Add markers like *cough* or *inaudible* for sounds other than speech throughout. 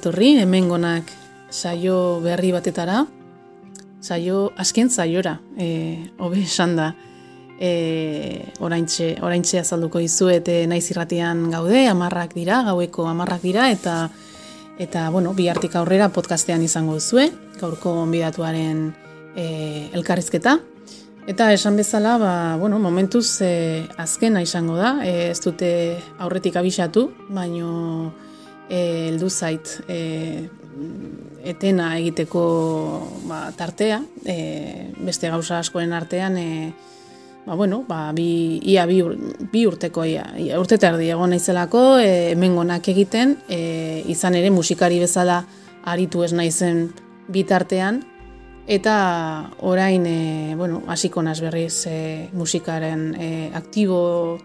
Etorri, hemengonak saio berri batetara, saio, azken saiora, e, hobe esan da, e, oraintxe, oraintxe azalduko izuet e, naiz irratian gaude, amarrak dira, gaueko amarrak dira, eta eta bueno, bi hartik aurrera podcastean izango duzue, gaurko onbidatuaren e, elkarrizketa. Eta esan bezala, ba, bueno, momentuz e, azkena izango da, e, ez dute aurretik abisatu, baino e, eldu zait e, etena egiteko ba, tartea, e, beste gauza askoen artean, e, ba, bueno, ba, bi, ia bi, bi urteko, ia, ia urte terdi egon naizelako, e, hemengonak egiten, e, izan ere musikari bezala aritu ez naizen bitartean, eta orain, e, bueno, hasiko naz berriz e, musikaren e, aktibo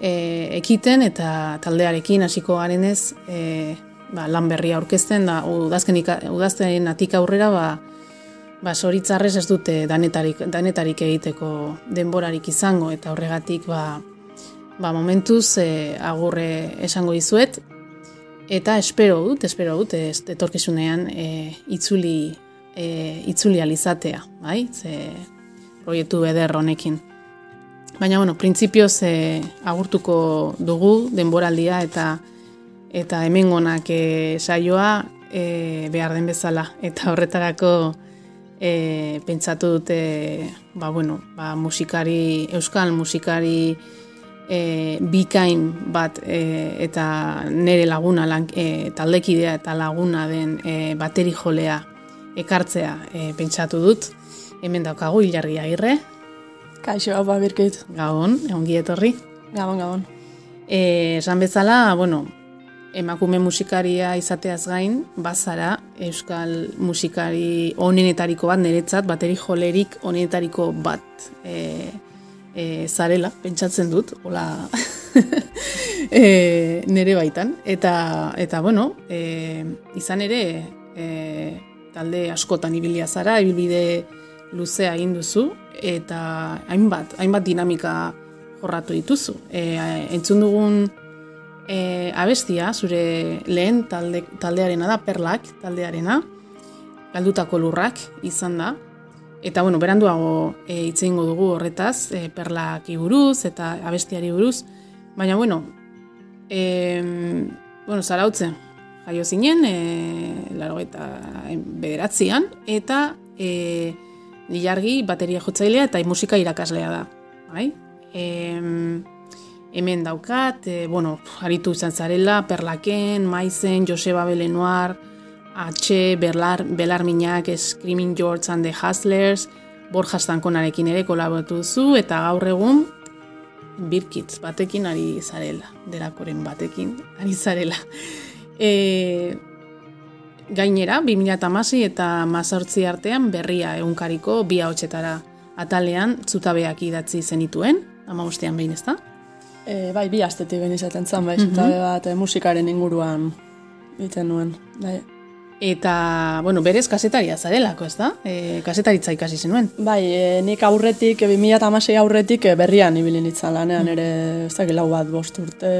e, ekiten eta taldearekin hasiko garenez e, ba, lan berria aurkezten da udazken udazten atik aurrera ba ba soritzarrez ez dute danetarik danetarik egiteko denborarik izango. Eta horregatik ba ba momentuz e, agurre esango dizuet. Eta espero dut espero dut ez etorkizunean e, itzuli e, itzuli alizatea bai? Ze proiektu beder honekin Baina, bueno, printzipioz e, agurtuko dugu denboraldia eta eta hemengonak e, saioa e, behar den bezala. Eta horretarako e, pentsatu dute ba, bueno, ba, musikari, euskal musikari e, bikain bat e, eta nere laguna lan, e, taldekidea eta laguna den e, bateri jolea ekartzea e, pentsatu dut. Hemen daukagu hilargia irre, Kaixo, hau babirkit. Gabon, ongi etorri. Gabon, gabon. E, esan bezala, bueno, emakume musikaria izateaz gain, bazara euskal musikari onenetariko bat, niretzat, bateri jolerik onenetariko bat e, e, zarela, pentsatzen dut, hola *laughs* e, nere baitan. Eta, eta bueno, e, izan ere, e, talde askotan ibilia zara, ibilbide luzea egin duzu eta hainbat, hainbat dinamika jorratu dituzu. E, entzun dugun e, abestia, zure lehen talde, taldearena da, perlak taldearena, galdutako lurrak izan da. Eta, bueno, beranduago e, itzeingo dugu horretaz, e, perlak iburuz eta abestiari buruz. Baina, bueno, e, bueno, zarautzen, jaio zinen, e, laro eta bederatzean, eta e, Lilargi bateria jotzailea eta musika irakaslea da. Bai? E, hemen daukat, e, bueno, aritu izan zarela, Perlaken, Maizen, Joseba Belenoar, H, Berlar, Belar Minak, Screaming George and the Hustlers, Borja Stankonarekin ere kolabatu zu, eta gaur egun, Birkitz batekin ari zarela, derakoren batekin ari zarela. E, Gainera, 2008 eta mazortzi artean berria egunkariko bi haotxetara atalean zutabeak idatzi zenituen, ama bostean behin ez da? E, bai, bi astetik behin izaten zan, bai, mm zutabe bat e, musikaren inguruan iten nuen. Bai. Eta, bueno, berez kasetaria zarelako, ez da? E, kasetaritza ikasi zenuen. Bai, e, nik aurretik, e, 2008 aurretik e, berrian ibili nintzen lanean, ere, ez da, lau bat bost urte,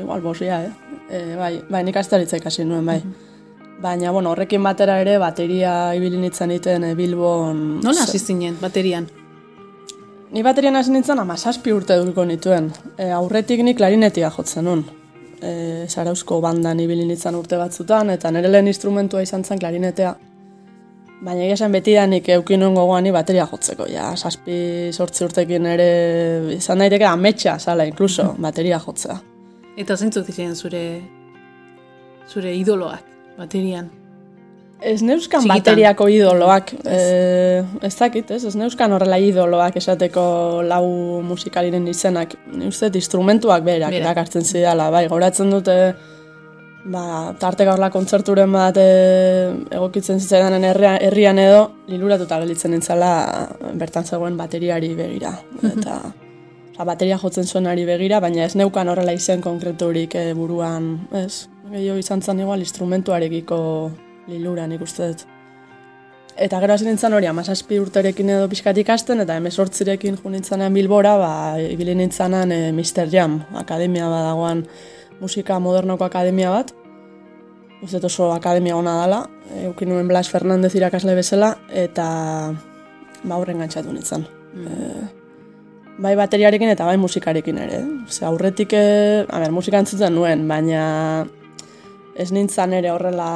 igual bosia, eh? E, bai, bai, nik kasetaritza ikasi nuen, bai. Baina, bueno, horrekin batera ere, bateria ibili nintzen iten e, Bilbon... Nola hasi zinen, baterian? Ni baterian hasi nintzen ama saspi urte dulko nituen. E, aurretik ni klarinetia jotzen nun. E, Zarauzko bandan ibili nintzen urte batzutan, eta nire lehen instrumentua izan zen klarinetea. Baina egia esan beti da nik eukin nuen gogoan bateria jotzeko. Ja, saspi sortzi urtekin ere izan daiteke ametsa, zala, inkluso, bateria jotzea. Eta zentzut ziren zure, zure idoloak? Baterian? Ez neuskan bateriako idoloak, ez. E, ez dakit, ez? Ez neuskan horrela idoloak esateko lau musikaliren izenak. Uste instrumentuak berak Bera. erakartzen zidala, bai, gauratzen dute ba, tarte gaurla kontzerturen bat e, egokitzen zitzaidanen herrian edo, liluratuta gelditzen nintzala bertan zegoen bateriari begira. Eta, oza, bateria jotzen zuenari begira, baina ez neukan horrela izen konkreturik e, buruan, ez? Gehiago izan zen igual instrumentuarekiko liluran ikuste dut. Eta gero hasi nintzen hori, amazazpi urterekin edo pixkat ikasten, eta emezortzirekin jo nintzenean bilbora, ba, ibili nintzenan e, Mr. Jam, akademia badagoan musika modernoko akademia bat. Uste oso akademia ona dela, eukin nuen Blas Fernandez irakasle bezala, eta ba horren gantzatu nintzen. Mm. E, bai bateriarekin eta bai musikarekin ere. Ze aurretik, e, a ber, musika entzuten nuen, baina ez nintzen ere horrela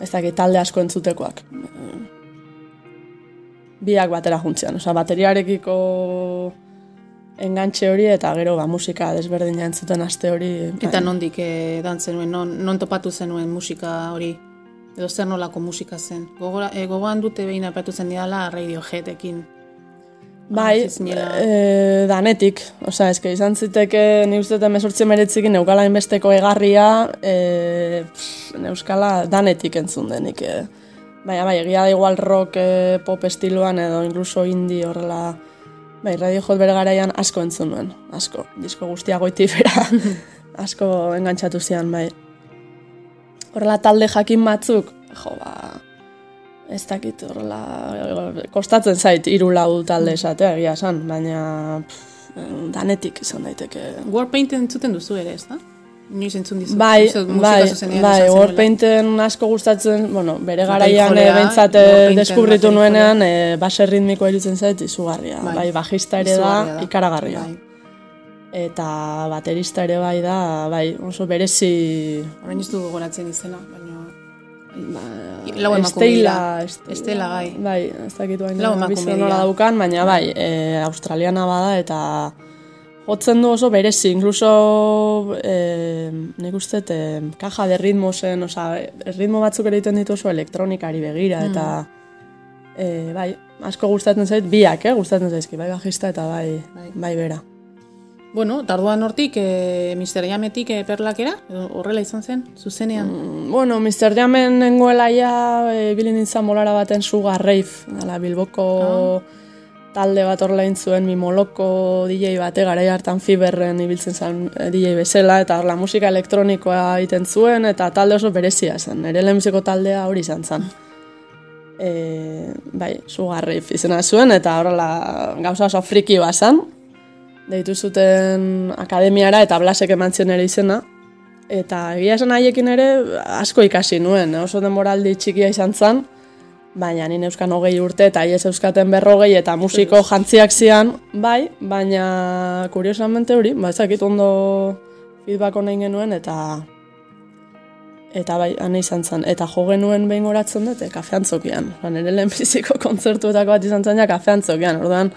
ez dakit talde asko entzutekoak. E, biak batera juntzean, oza, bateriarekiko engantxe hori eta gero ba, musika desberdina entzuten aste hori. Eta bai. nondik eh, dantzen nuen, non, non topatu zenuen musika hori? Edo zer nolako musika zen? Gogora, eh, gogoan dute behin apatu zen didala radiojetekin. Bai, e, danetik. Osa, ezke izan ziteke ni uste eta mesortzi meretzikin neukala inbesteko egarria, e, pff, neuskala danetik entzun denik. E. Baina, bai, egia da igual rock e, pop estiloan edo incluso indie horrela Bai, radio jot bere garaian asko entzun nuen, asko, disko guztia goiti bera, *laughs* asko engantzatu zian, bai. Horrela talde jakin batzuk, jo, ba, ez dakit, horrela, kostatzen zait, iru lau talde esatea, egia esan, baina pff, danetik izan daiteke. Warpaint entzuten duzu ere, ez da? Inoiz entzun dizu. Bai, bai, bai, Warpainten asko gustatzen, bueno, bere garaian e, behintzat deskubritu nuenean, e, base ritmiko eritzen zait, izugarria. Bai, bai bajista ere da, ikaragarria. Bai. Eta baterista ere bai da, bai, oso berezi... Horrein ez du goratzen izena, baina... Ba, lau estela, estela, gai. Bai, ez dakitu baina, lau emakume daukan, baina bai, e, australiana bada eta Hotzen du oso berezi, incluso eh, nik uste eh, kaja de ritmo zen, oza, ritmo batzuk egiten ditu oso elektronikari begira, eta mm. eh, bai, asko gustatzen zait, biak, eh, gustatzen zaizki, bai bajista eta bai, bai, bai bera. Bueno, tarduan hortik, e, Mr. Jametik e, perlakera, horrela izan zen, zuzenean? Mm, bueno, Mr. Jamen nengoela ja, e, bilin nintzen molara baten suga reif, ala, bilboko... Ah talde bat orlain zuen mimoloko DJ bate gara hartan fiberren ibiltzen zen eh, DJ bezala eta horla musika elektronikoa egiten zuen eta talde oso berezia zen, ere lehenbiziko taldea hori izan zen. E, bai, sugarri izena zuen eta horrela gauza oso friki bazan, deitu zuten akademiara eta blasek eman ere izena, eta egia esan haiekin ere asko ikasi nuen, oso demoraldi txikia izan zen, baina ni euskan hogei urte eta aiez euskaten berrogei eta musiko jantziak zian, bai, baina kuriosamente hori, ba, ezakit ondo feedback nahi genuen eta eta bai, ane izan zen, eta jo genuen behin horatzen dute, kafean zokian. Ba, nire lehen biziko *laughs* kontzertuetako bat izan zen ja, kafean zokian, orduan,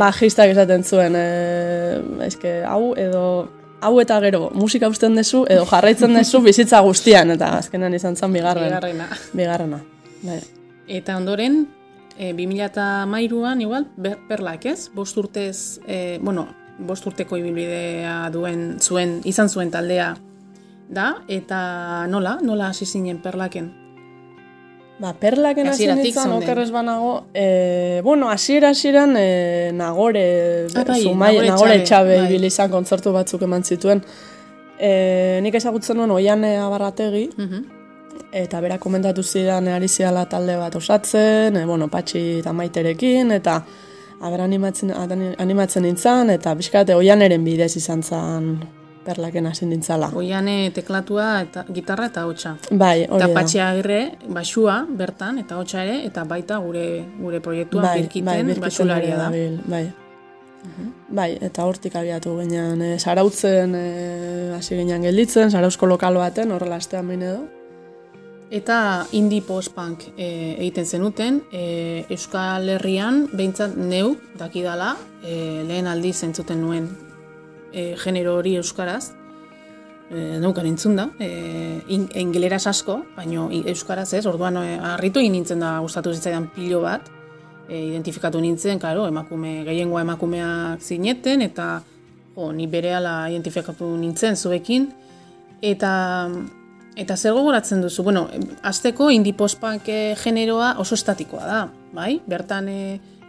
bajistak esaten zuen, e, eske, hau edo, hau eta gero, musika usten dezu, edo jarraitzen dezu bizitza guztian, eta azkenan izan zen bigarren. Bigarrena. Bigarrena. Bai. Eta ondoren, e, 2008an, igual, perlak ez? Bost urtez, e, bueno, bost urteko ibilbidea duen, zuen, izan zuen taldea da, eta nola, nola hasi zinen perlaken? Ba, perlaken hasi nintzen, okerrez banago, e, bueno, hasiera hasieran e, nagore, ah, bai, zumai, nagore, nagore txabe bai. ibilizan kontzertu batzuk eman zituen. E, nik ezagutzen nuen oian abarrategi, uh eta bera komentatu zidan ari ziala talde bat osatzen, e, bueno, patxi eta maiterekin, eta aber animatzen, animatzen nintzen, eta bizkate oianeren bidez izan zen perlaken hasi nintzala. Oiane teklatua eta gitarra eta hotxa. Bai, hori da. Eta patxi agirre, basua, bertan, eta hotxa ere, eta baita gure gure proiektua bai, birkiten, bai, basularia da. bai. Mhm. Bai, eta hortik abiatu ginean, e, zarautzen e, hasi ginean gelditzen, zarauzko lokal baten, horrela astean behin edo. Eta indie post-punk e, egiten zenuten, e, Euskal Herrian behintzat neu dakidala, e, lehen aldi zentzuten nuen e, genero hori Euskaraz, e, neukan entzun da, e, engeleraz asko, baina Euskaraz ez, orduan e, harritu nintzen da gustatu zitzaidan pilo bat, e, identifikatu nintzen, karo, emakume, gehiengoa emakumeak zineten, eta jo, ni bere identifikatu nintzen zuekin, eta Eta zer gogoratzen duzu? Bueno, azteko indie post-punk eh, generoa oso estatikoa da, bai? Bertan e,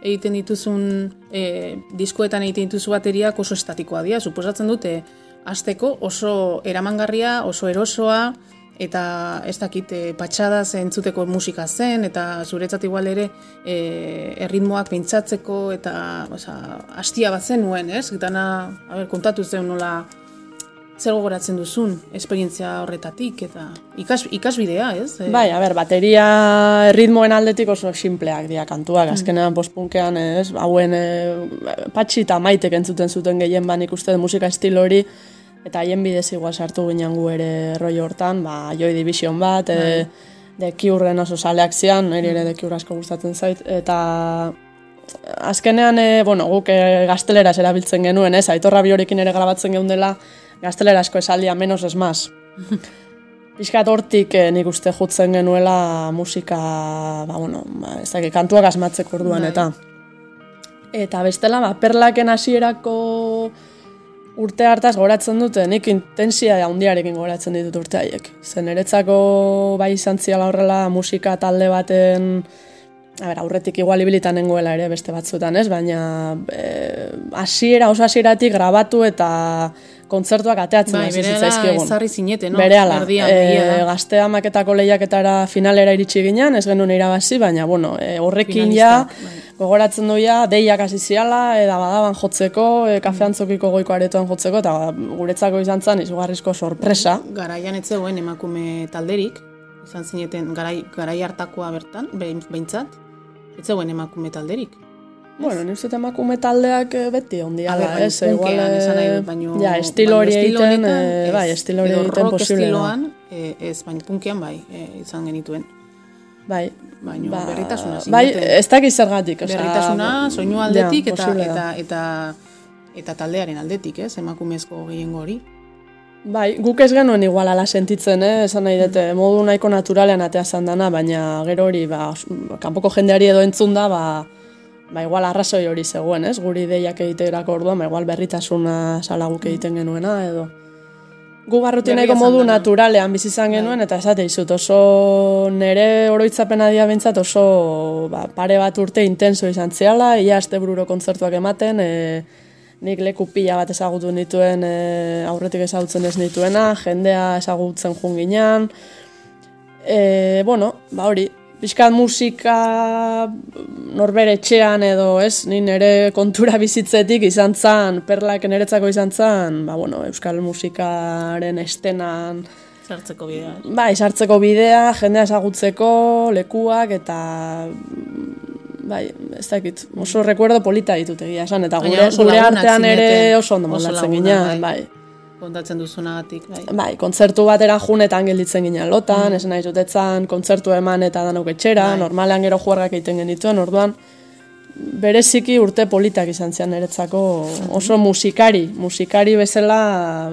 egiten dituzun, e, diskoetan egiten dituzu bateriak oso estatikoa dira. Suposatzen dute, azteko oso eramangarria, oso erosoa, eta ez dakit e, patxada entzuteko musika zen, eta zuretzat igual ere e, erritmoak pentsatzeko, eta oza, hastia bat zen nuen, ez? Gitana, a ber, kontatu zen nola zer gogoratzen duzun esperientzia horretatik eta ikas, ikasbidea, ez? E... Bai, a ber, bateria ritmoen aldetik oso simpleak dira kantuak, mm. azkenean postpunkean, ez? Hauen e, patxi eta maitek entzuten zuten gehien ban ikuste musika estilo hori, eta haien bidez igual sartu ginen gu ere roi hortan, ba, Joy Division bat, e, bai. de kiurren oso saleak zian, niri ere de kiur asko gustatzen zait, eta azkenean, e, bueno, guk e, gazteleraz erabiltzen genuen, ez? Aitorra biorekin ere grabatzen geundela, gaztelerasko esaldia menos es más. *laughs* Piskat hortik eh, nik uste jutzen genuela musika, ba, bueno, ba, ez dakit, kantuak asmatzeko orduan, bai. eta eta bestela, ba, perlaken hasierako urte hartaz goratzen dute, nik intensia handiarekin goratzen ditut urte haiek. Zen eretzako bai izan ziala horrela musika talde baten, a ber, aurretik igual ibilitan nengoela ere beste batzuetan, ez? Baina eh, hasiera, oso hasieratik grabatu eta kontzertuak ateatzen bai, zitzaizkigun. ezarri zinete, no? Berehala, e, gaztea maketako lehiaketara finalera iritsi ginen, ez genuen irabazi, baina, bueno, e, horrekin ja, bai. gogoratzen duia, deiak hasi ziala, eda badaban jotzeko, e, kafeantzokiko goiko aretoan jotzeko, eta guretzako izan zen, izugarrizko sorpresa. Garaian etzegoen emakume talderik, izan zineten garai, garai hartakoa bertan, behintzat, etzegoen emakume talderik. Bueno, ni uste emakume taldeak eh, beti ondia da, ez? Igual, eh, baino, ja, estilo hori egiten, eh, bai, estilo hori egiten posible estiloan, eh, ez, baina punkean bai, eh, izan genituen. Bai, baina ba, berritasuna Bai, ez dakiz zergatik. Berritasuna, soinu aldetik eta, eta, eta, eta, taldearen aldetik, ez? Emakumezko gehiengo hori. Bai, guk ez genuen igual ala sentitzen, eh? esan nahi dute, modu nahiko naturalean atea dana, baina gero hori, ba, kanpoko jendeari edo entzun da, ba, ba igual arrazoi hori zegoen, ez? Guri ideiak egiterako orduan, ba igual berritasuna salaguk egiten genuena edo gu barrutieneko modu naturalean bizi izan bai. genuen eta esate dizut oso nere oroitzapena dia bentsat oso ba, pare bat urte intenso izan ziala, ia astebururo kontzertuak ematen, e, nik leku pila bat ezagutu nituen e, aurretik ezagutzen ez nituena, jendea ezagutzen junginan, e, bueno, ba hori, Bizkat musika norbere etxean edo, ez, ni nire kontura *laughs* bizitzetik izan zan, perlak niretzako izan zan, ba, bueno, euskal musikaren estenan... Sartzeko bidea. Bai, sartzeko bidea, jendea esagutzeko, lekuak, eta... Bai, ez dakit, oso rekuerdo polita ditut egia esan, eta gure, gure artean ere oso ondo moldatzen ginen, bai. bai kontatzen duzunagatik, bai. Bai, kontzertu batera junetan gelditzen ginen lotan, mm. esan nahi zutetzan, kontzertu eman eta danok etxera, bai. normalean gero juargak egiten genituen, orduan, bereziki urte politak izan zian eretzako oso musikari, musikari bezala,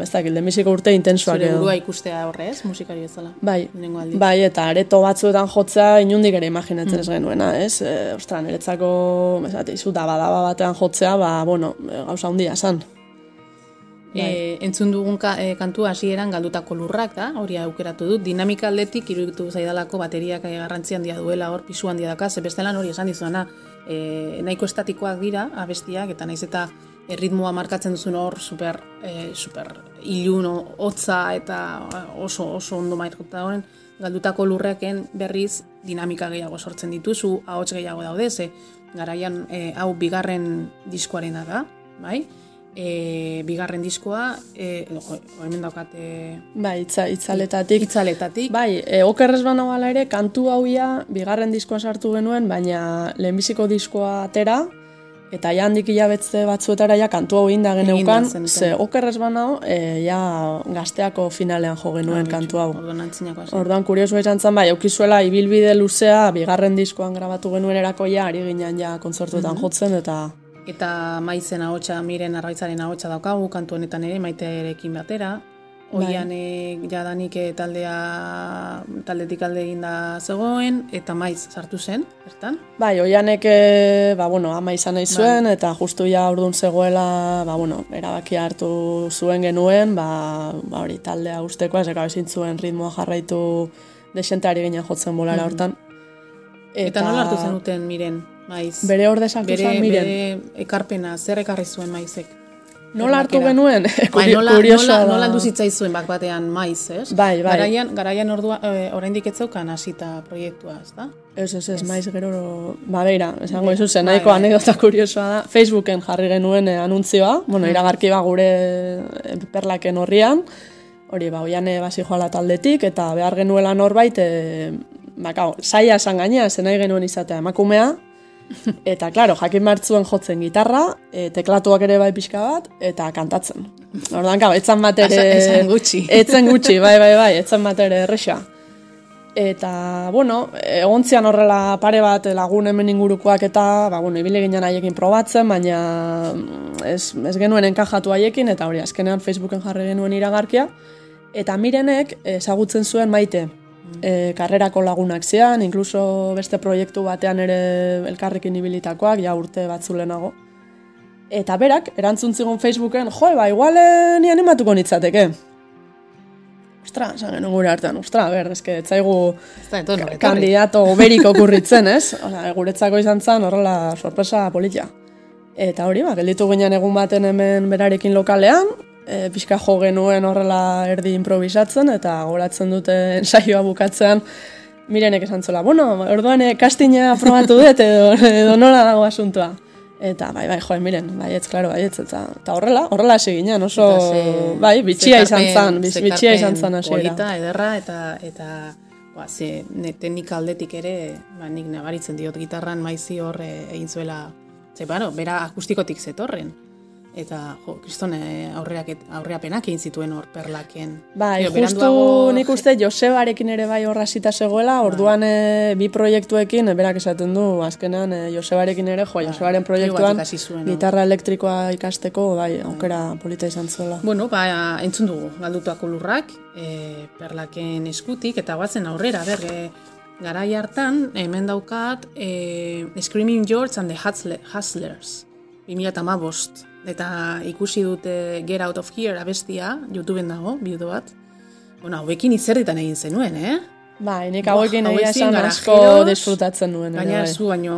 ez da, gilde urte intensuak edo. Zure burua ikustea horre ez, musikari bezala? Bai, bai, eta areto batzuetan jotzea inundik ere imaginatzen ez mm. genuena, ez? E, ostran, eretzako, ez da, izuta badaba batean jotzea, ba, bueno, gauza hundia esan. E, entzun dugun ka, e, kantu hasieran galdutako lurrak da, hori aukeratu dut, dinamika aldetik iruditu zaidalako bateriak garrantzi handia duela hor pisu handia daka, ze bestelan hori esan dizuana, e, nahiko estatikoak dira abestiak, eta naiz eta erritmoa markatzen duzun hor super, e, super ilun, hotza eta oso oso ondo mairkuta horren, galdutako lurreken berriz dinamika gehiago sortzen dituzu, ahots gehiago daude, ze garaian e, hau bigarren diskoarena da, bai? E, bigarren diskoa, e, jo, hemen daukat... E, bai, itza, itzaletatik. Itzaletatik. Bai, e, okerrez bana gala ere, kantu hauia bigarren diskoa sartu genuen, baina lehenbiziko diskoa atera, eta ja handik hilabetze batzuetara ja kantu hau inda geneukan, ze okerrez bana e, ja gazteako finalean jo genuen ah, kantu hau. Orduan kuriosu izan zen, bai, aukizuela ibilbide luzea, bigarren diskoan grabatu genuen erako ja, ari ginen ja kontzertuetan mm jotzen, eta eta maizen ahotsa miren arbaitzaren ahotsa daukagu kantu honetan ere maiterekin batera Oian bai. jadanik e, taldea taldetik alde da zegoen eta maiz sartu zen, bertan? Bai, oianek e, ba, bueno, ama izan nahi zuen bai. eta justu ja urdun zegoela ba, bueno, erabaki hartu zuen genuen ba, ba hori taldea usteko ez ezin zuen ritmoa jarraitu desentari ginen jotzen bolara mm hortan. Eta, eta nola hartu zenuten miren? Maiz. Bere orde sartu bere, miren. Bere ekarpena, zer ekarri zuen maizek? Nola hartu genuen? *laughs* Bai, nola, nola, nola duzitzaizuen bak batean maiz, ez? Bai, bai. Garaian, garaian ordua, e, oraindik ez zeukan hasita proiektua, ez da? Ez, ez, ez, maiz gero, ba, beira, esango bai, zen, nahiko bai, anekdota kuriosoa da. Facebooken jarri genuen eh, anuntzioa, bueno, hmm. iragarki ba gure eh, perlaken horrian, hori, ba, oiane basi joala taldetik, eta behar genuela norbait, e, ba, kao, saia esan gainea, zen nahi genuen izatea emakumea, *laughs* Eta, klaro, jakin martzuen jotzen gitarra, e, teklatuak ere bai pixka bat, eta kantatzen. Ordan, gau, etzan bat ere... Etzan gutxi. *laughs* Etzan gutxi, *laughs* bai, bai, bai, etzan bat ere erresa. Eta, bueno, egontzian horrela pare bat lagun hemen ingurukoak eta, ba, bueno, ibile ginen haiekin probatzen, baina ez, ez genuen enkajatu haiekin, eta hori, azkenean Facebooken jarri genuen iragarkia. Eta mirenek ezagutzen zuen maite, e, karrerako lagunak zian, inkluso beste proiektu batean ere elkarrekin ibilitakoak, ja urte batzulenago. Eta berak, erantzun zigun Facebooken, jo, ba, igual eh, ni animatuko nitzateke. Ostra, esan genuen gure hartan, ostra, ber, eske, etzaigu kandidato beriko kurritzen, ez? Osa, guretzako izan zen, horrela, sorpresa politia. Eta hori, ba, gelditu ginen egun baten hemen berarekin lokalean, e, pixka jo genuen horrela erdi improvisatzen, eta goratzen dute *laughs* saioa bukatzean, mirenek esan zola, bueno, orduan e, kastina aprobatu dut, edo, edo nola dago asuntua. Eta bai, bai, joen, miren, bai, ez, klaro, bai, ez, eta, eta horrela, horrela hasi ginen, oso, bai, bitxia izan zan, bitxia izan zan hasi ederra, eta, eta, ba, ze, ne, teknika aldetik ere, ba, nik nabaritzen diot gitarran maizi hor egin zuela, ze, baro, bera akustikotik zetorren eta jo, kriston eh, aurreak aurreapenak egin zituen hor perlaken. Bai, justu nik uste Josebarekin ere bai horrasita zegoela, bai. orduan e, bi proiektuekin, berak esaten du, azkenan e, Josebarekin ere, jo, bai. Josebaren proiektuan gitarra elektrikoa ikasteko, bai, bai, aukera polita izan zuela. Bueno, ba, entzun dugu, galdutuak lurrak, e, perlaken eskutik, eta guatzen aurrera, ber, e, garai hartan, hemen daukat, e, Screaming George and the Hustlers, 2008 eta ikusi dute Get Out of Here abestia, YouTubeen dago, bideo bat. Bueno, hauekin izerditan egin zenuen, eh? Bai, nik hauekin egia esan asko disfrutatzen nuen. Baina bai. zu baino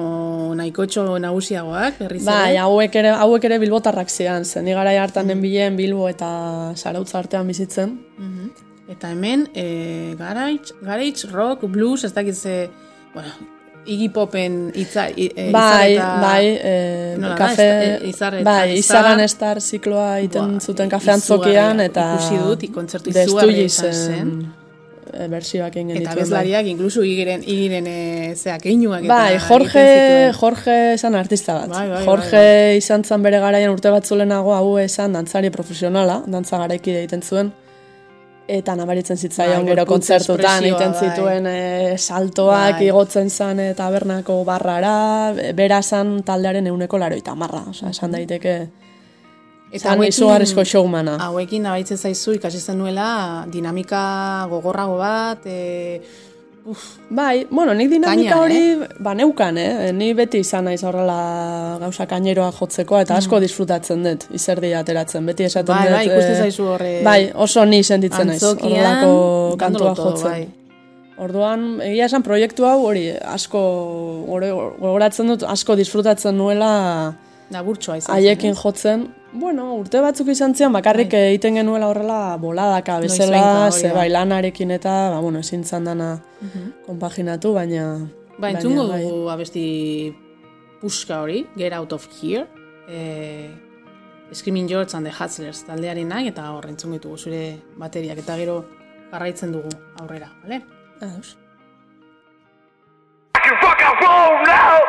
nahiko txo nagusiagoak, berriz Bai, hauek ere, hauek ere bilbotarrak zian, zen ni gara hartan den bilen bilbo eta zarautza artean bizitzen. Mhm. Eta hemen, e, garage, garage, rock, blues, ez dakiz, bueno, Iggy Popen itza, e, bai, bai, e, kafe, e, izar, bai, izaran estar zikloa iten zuten kafean zokian, eta ikusi dut, ikontzertu izugarri izan zen. E, bersioak egin Eta bezlariak, bai. inkluso igiren, igiren e, zeak einuak. Bai, Jorge, Jorge esan artista bat. Bai, bai, Jorge bai, bai. izan zan bere garaian urte batzulenago hau esan dantzari profesionala, dantza garaikide egiten zuen eta nabaritzen zitzaion bai, gero kontzertutan egiten bai. zituen e, saltoak bai. igotzen zan eta tabernako barrara, bera zan taldearen euneko laroita marra, oza, esan daiteke Eta hauekin, izugarrizko showmana. Hauekin nabaitzen zaizu ikasi nuela dinamika gogorrago bat, e, Uf, bai, bueno, nik dinamika Kaina, hori eh? ba neukan, eh? Ni beti izan naiz horrela gauza kaineroa jotzeko eta asko mm. disfrutatzen dut izerdi ateratzen. Beti esaten bai, dut. Bai, ikusten eh, zaizu horre. Bai, oso ni sentitzen naiz horrelako kantua jotzen. Bai. Orduan, egia esan proiektu hau hori asko gogoratzen dut asko disfrutatzen nuela Nagurtsoa izan. Haiekin jotzen, bueno, urte batzuk izan zian, bakarrik bai. egiten genuela horrela boladaka bezala, ze bai lanarekin eta, ba, bueno, ezin dana uh -huh. konpaginatu, baina... Ba, entzungo bai. dugu abesti puska hori, Get Out of Here, e, Screaming George and the Hustlers taldearenak, eta hor entzungo ditugu zure bateriak, eta gero garraitzen dugu aurrera, bale? Ados. I can and roll now!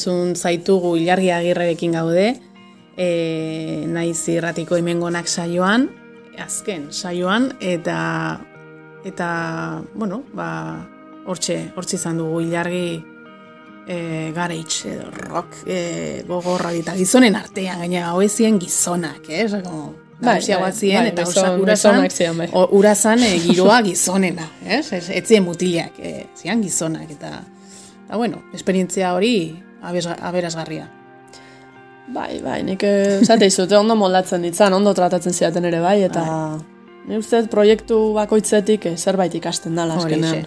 Entzun zaitugu ilargi agirrerekin gaude, e, naiz irratiko imengonak saioan, azken saioan, eta, eta bueno, ba, hortxe, hortxe izan dugu ilargi e, gareitz, edo rock e, gogorra eta gizonen artean, gaina hoezien gizonak, eh? Osa, como, Bai, nagusiagoak bai, ziren, bai, eta osak urazan, bai. urazan e, giroa gizonena, ez? Ez, ziren mutilak, e, ziren gizonak, eta, eta bueno, esperientzia hori aberasgarria. Bai, bai, nik eh, esate izute ondo moldatzen ditzan, ondo tratatzen zidaten ere bai, eta ni uste dut proiektu bakoitzetik eh, zerbait ikasten dala azkenean.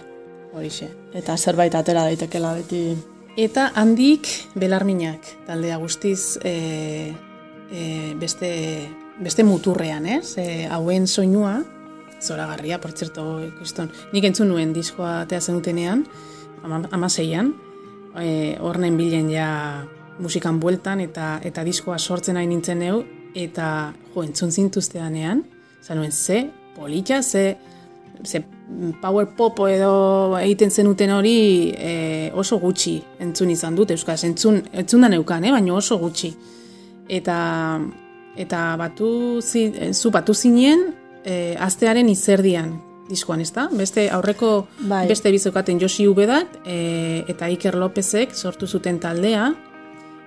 horixe. Eta zerbait atera daitekela beti. Eta handik belarminak taldea guztiz e, e, beste, beste muturrean, ez? E, hauen soinua, zoragarria, por txerto, ikusten. Nik entzun nuen diskoa atea zenutenean, ama, amaseian, e, horren bilen ja musikan bueltan eta eta diskoa sortzen hain nintzen neu, eta jo, entzun zintuzteanean, zanuen, ze polita, ze, ze power pop edo egiten zenuten hori e, oso gutxi entzun izan dut euskaz, entzun, entzun da neukan, eh? baina oso gutxi. Eta, eta batu, zi, zu batu zinen e, astearen izerdian diskoan, ezta? Beste aurreko Bai. beste bizokaten Josi Ubedat e, eta Iker Lopezek sortu zuten taldea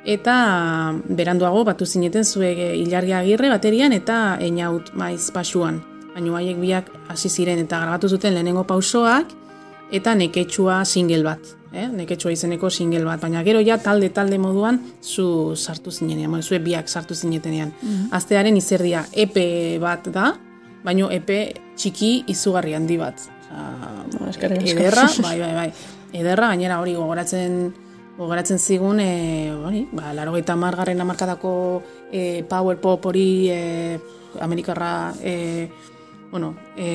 eta beranduago batu zineten zuek e, Ilargi Agirre baterian eta Einaut maiz pasuan. Baina haiek biak hasi ziren eta grabatu zuten lehenengo pausoak eta neketsua single bat. Eh? Neketsua izeneko single bat, baina gero ja talde talde moduan zu sartu zinenean, zuek biak sartu zinetenean. Astearen izerdia EP bat da, baino EP txiki izugarri handi bat. Osea, eskerrik asko. ederra, bai, bai, bai. Ederra, gainera hori gogoratzen gogoratzen zigun, e, hori, ba, laro gaita margarren amarkadako e, power pop hori e, Amerikarra, e, bueno, e,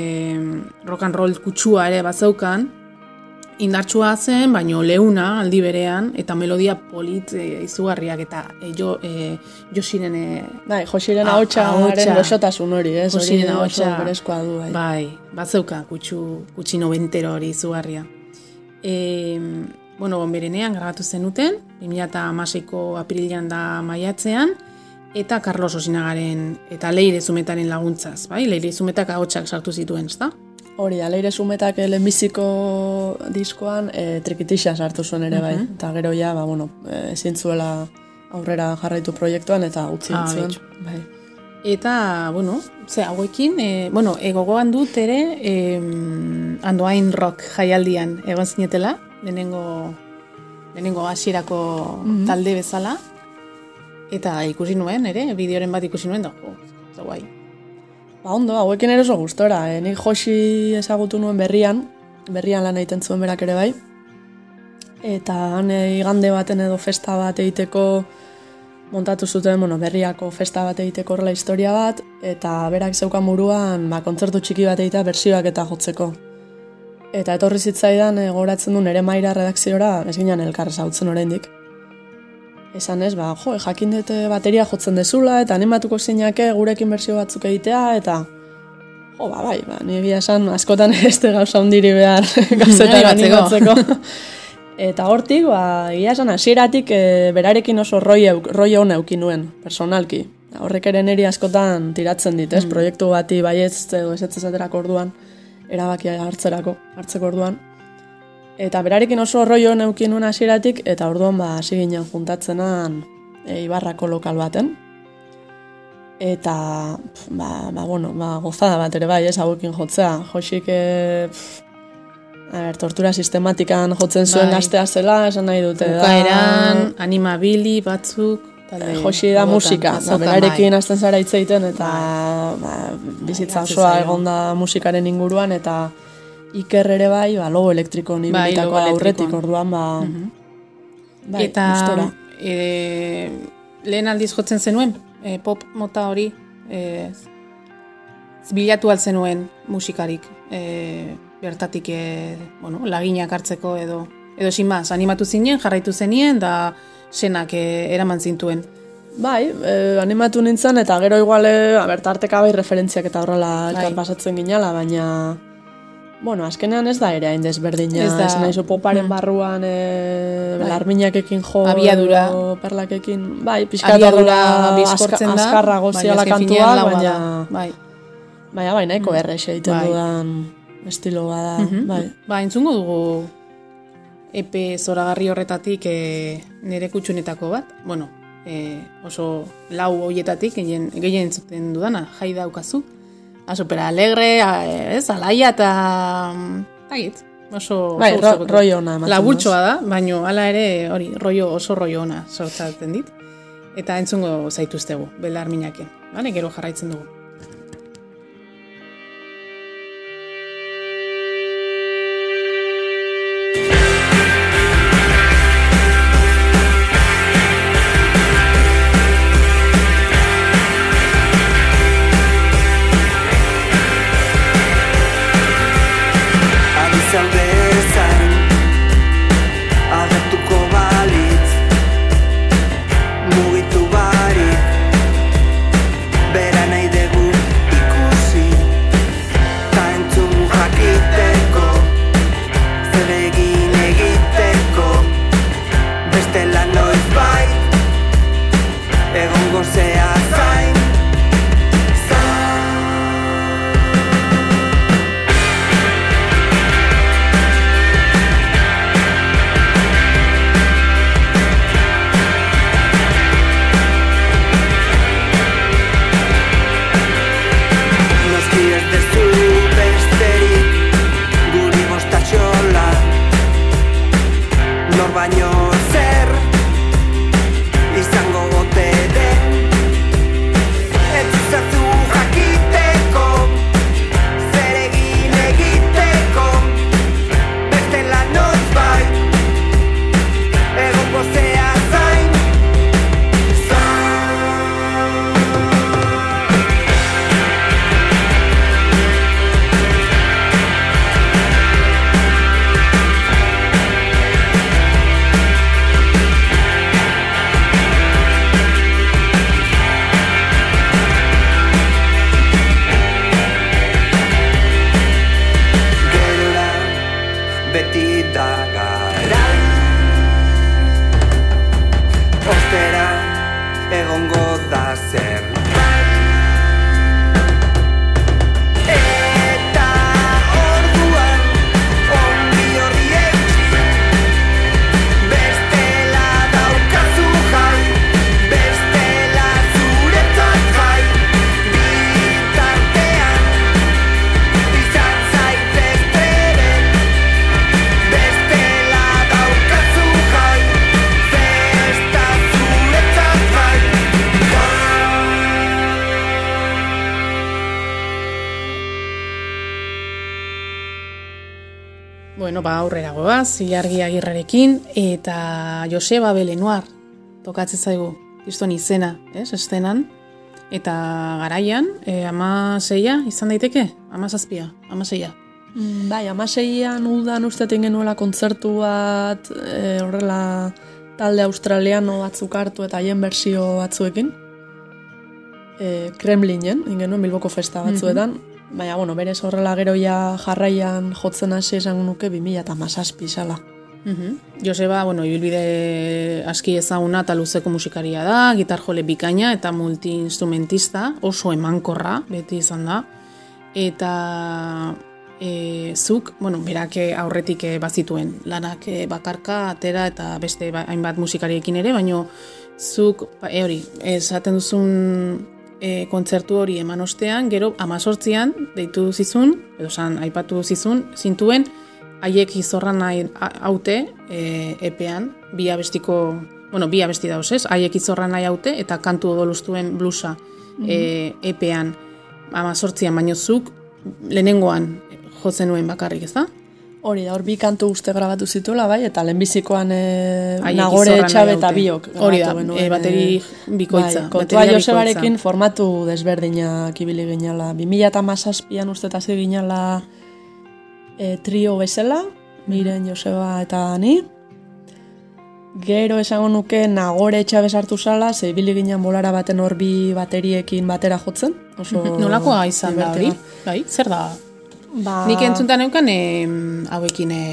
rock and roll kutsua ere bazeukan, indartsua zen, baino leuna aldi berean, eta melodia polit e, izugarriak, eta e, jo, e, Josiren e, Bai, Josiren Ah, ahotsa. goxotasun hori, ez? Hori Josiren ahotsa. berezkoa du, bai. Bai, batzeuka kutsu, kutsi nobentero hori izugarria. E, bueno, bonberenean grabatu zenuten, 2006ko apirilean da maiatzean, eta Carlos Osinagaren eta Leire Zumetaren laguntzaz, bai? Leire Zumetak ahotsak sartu zituen, ezta? Hori da, leire sumetak lehenbiziko diskoan e, trikitixa sartu zuen ere bai. Eta gero ja, ba, bueno, e, ezin zuela aurrera jarraitu proiektuan eta utzi Ah, zuen. Bai. Eta, bueno, ze hauekin, e, bueno, e, gogoan dut ere, e, andoain rock jaialdian egon zinetela, lehenengo, lehenengo hasierako talde bezala, eta ikusi nuen, ere, bideoren bat ikusi nuen, da, jo, zo guai. Ba ondo, hauekin ere oso gustora. E, nik Josi ezagutu nuen berrian, berrian lan egiten zuen berak ere bai, Eta han eh, igande baten edo festa bat egiteko montatu zuten, bueno, berriako festa bat egiteko horrela historia bat, eta berak zeukan muruan, ba, kontzertu txiki bat egitea bersioak eta jotzeko. Eta etorri zitzaidan e, goratzen du nere maira redakziora, ez ginen elkar zautzen oraindik. Esan ez, ba, jo, jakin dute bateria jotzen dezula, eta animatuko zinake gurekin bersio batzuk egitea, eta jo, ba, bai, ba, nire esan askotan *laughs* ez gauza hundiri behar *laughs* gauzetan animatzeko. *laughs* Eta hortik, ba, ia esan, hasieratik e, berarekin oso roi, roi hona eukin nuen, personalki. Horrek ere niri askotan tiratzen dit, ez? Mm. Proiektu bati baietz edo esetzezaterako orduan, erabakia hartzerako, hartzeko orduan. Eta berarekin oso roi hona eukin nuen hasieratik, eta orduan, ba, hasi ginen juntatzenan e, Ibarrako lokal baten. Eta, ba, ba, bueno, ba, gozada bat ere bai, ez, hauekin jotzea. Josik, e, ber, tortura sistematikan jotzen zuen bai. gaztea zela, esan nahi dute da. Bukaeran, animabili batzuk, talde, Josi da musika, da, berarekin hasten zara hitz egiten, eta bai. ba, bizitza osoa egon da musikaren inguruan, eta iker ere bai, ba, logo elektriko nibilitako bai, aurretik orduan, ba, mhm. bai, eta e, lehen aldiz jotzen zenuen, e, pop mota hori, e, bilatu altzen musikarik, e, bertatik e, bueno, laginak hartzeko edo edo sin animatu zinen, jarraitu zenien da senak e, eraman zintuen. Bai, e, animatu nintzen eta gero igual bertarteka bai referentziak eta horrela bai. pasatzen ginala, baina bueno, azkenean ez da ere hain desberdina, ez da, ez poparen mm. barruan e, bai. larminakekin jo, abiadura, perlakekin, bai, pixkatadura bizkortzen da, azkarra goziala kantua, baina, bai, baina, bai, nahiko mm. errexe egiten bai. dudan estilo bada, mm bai. Ba, entzungo dugu epe zoragarri horretatik e, nire kutxunetako bat, bueno, e, oso lau hoietatik gehien, gehien entzuten dudana, jai daukazu. A supera alegre, a, ez, alaia eta... Agit, oso... Bai, oso, ro, ona. Labutxoa da, baino ala ere, hori, roio, oso roio ona sortzaten dit. Eta entzungo zaituztegu, belar minaken. Bale, gero jarraitzen dugu. Ilargi Agirrerekin, eta Joseba Belenoar tokatzen zaigu, izton izena, ez, estenan, eta garaian, e, ama zeia, izan daiteke, ama zazpia, ama zeia. Mm, bai, amaseian udan ustetin genuela kontzertu bat e, horrela talde australiano batzuk hartu eta haien bersio batzuekin. E, Kremlinen, ingenuen Bilboko festa batzuetan. Baina, bueno, berez horrela geroia jarraian jotzen hasi esan nuke 2000 eta masazpi zala. Mhm. Joseba, bueno, ibilbide aski ezaguna eta luzeko musikaria da, gitar jole bikaina eta multi-instrumentista, oso emankorra, beti izan da. Eta e, zuk, bueno, berak aurretik bazituen lanak bakarka, atera eta beste ba, hainbat musikariekin ere, baino zuk, e, hori, esaten duzun e, kontzertu hori eman ostean, gero amazortzian deitu zizun, edo san, aipatu zizun, zintuen, haiek izorra nahi haute e, epean, bi abestiko, bueno, bi abesti dauz ez, haiek izorra nahi haute, eta kantu odoluztuen blusa e, epean. Amazortzian, baino zuk, lehenengoan jotzen nuen bakarrik, ez da? Hori da, hor bi kantu uste grabatu zituela, bai, eta lehenbizikoan e, nagore etxabe eta biok. Hori da, e, bateri bikoitza. Bai, kontua Josebarekin formatu desberdinak ibili ginala. 2000 eta mazazpian uste eta ginala e, trio bezala, miren Joseba eta ni. Gero esango nuke nagore etxabe sartu zala, ze ibili ginen bolara baten hor bi bateriekin batera jotzen. Oso *laughs* Nolakoa izan da hori? Bai, zer da Ba... Nik entzuntan euken e, hauekin e,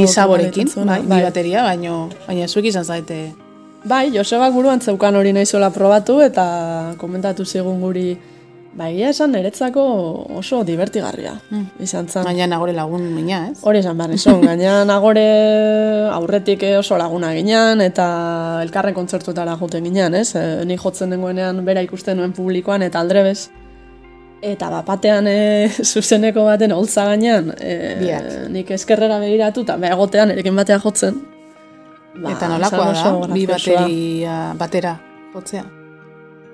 lisaborekin, bai, bai. bateria, baino, baina zuek izan zaite. Bai, Josebak buruan zeukan hori nahizola probatu eta komentatu zigun guri Ba, egia esan, niretzako oso divertigarria. Mm. Izan zan. Gaina nagore lagun mina, ez? Hori esan behar izan. *laughs* Gaina nagore aurretik oso laguna ginean, eta elkarren kontzertuetara joten ginean, ez? E, ni jotzen dengoenean bera ikusten nuen publikoan, eta aldrebez. Eta bapatean e, *laughs* zuzeneko baten holtza gainean, e, nik eskerrera begiratu eta behagotean erekin batean jotzen. Ba, eta nolakoa da, bi bateria batera jotzea?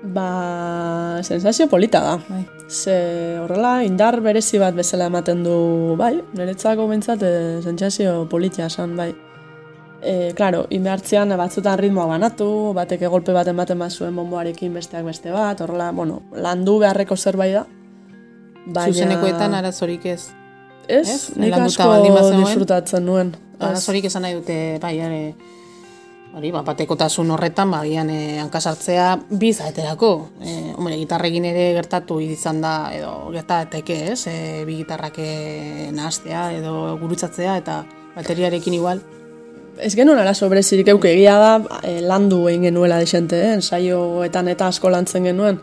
Ba, sensazio polita da. Bai. Ze horrela, indar berezi bat bezala ematen du, bai, niretzako bintzat, e, sensazio politia esan, bai. E, claro, indartzean batzutan ritmoa banatu, batek baten bat zuen bomboarekin besteak beste bat, horrela, bueno, landu beharreko zerbait da. Baina... Zuzenekoetan arazorik ez. Ez, ez? nik asko disfrutatzen nuen. Arazorik esan nahi dute, bai, ere, hori, ba, batekotasun horretan, ba, gian eh, hankasartzea bizaeterako. Eh, hombre, gitarrekin ere gertatu izan da, edo gertateke, ez? E, bi gitarrak nahaztea, edo gurutzatzea, eta bateriarekin igual. Ez genuen ara sobrezirik euke egia da, e, landu egin genuela desente, eh? ensaioetan eta asko lantzen genuen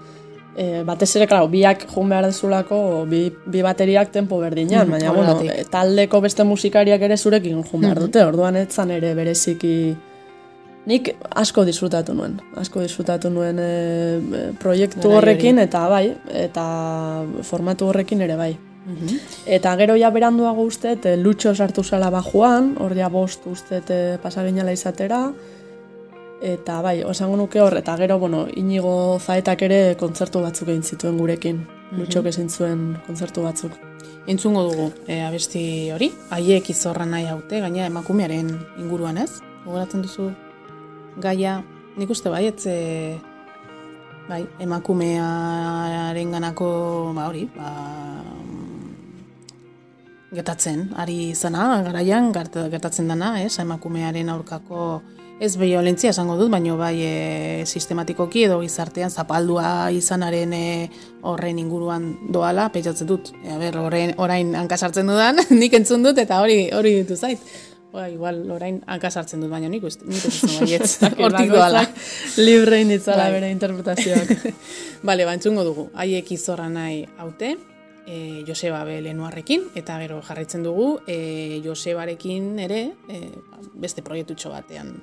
e, batez ere, klar, biak joan behar dezulako, bi, bi bateriak tempo berdinean, mm, baina, bueno, e, taldeko beste musikariak ere zurekin joan behar mm-hmm. dute, orduan etzan ere bereziki... Nik asko disfrutatu nuen, asko disfrutatu nuen e, proiektu horrekin, eta bai, eta formatu horrekin ere bai. Mm-hmm. Eta gero ja beranduago uste, lutxo sartu zala bajuan, hor ja bost uste pasaginala izatera, Eta bai, osango nuke hor, eta gero, bueno, inigo zaetak ere kontzertu batzuk egin zituen gurekin. Mm -hmm. ezin zuen kontzertu batzuk. Entzungo dugu, e, abesti hori, haiek izorra nahi haute, gaina emakumearen inguruan ez? Gogoratzen duzu gaia, nik uste bai, etze, bai, emakumearen ganako, ba hori, ba, gertatzen, ari zana, garaian, gertatzen dana, ez, emakumearen aurkako ez violentzia esango dut, baino bai e, sistematikoki edo gizartean zapaldua izanaren e, horren inguruan doala, pentsatzen dut. E, ber, orain, orain hankasartzen dudan, *laughs* nik entzun dut eta hori hori ditu zait. Ba, igual orain hankasartzen dut, baina nik uste, nik uste baietz, *laughs* hortik doala. Librein ditzala bai. bere interpretazioak. *laughs* Bale, ba, entzungo dugu, haiek izorra nahi haute, e, Joseba be lenuarrekin, eta gero jarraitzen dugu, e, Josebarekin ere, e, beste proiektu batean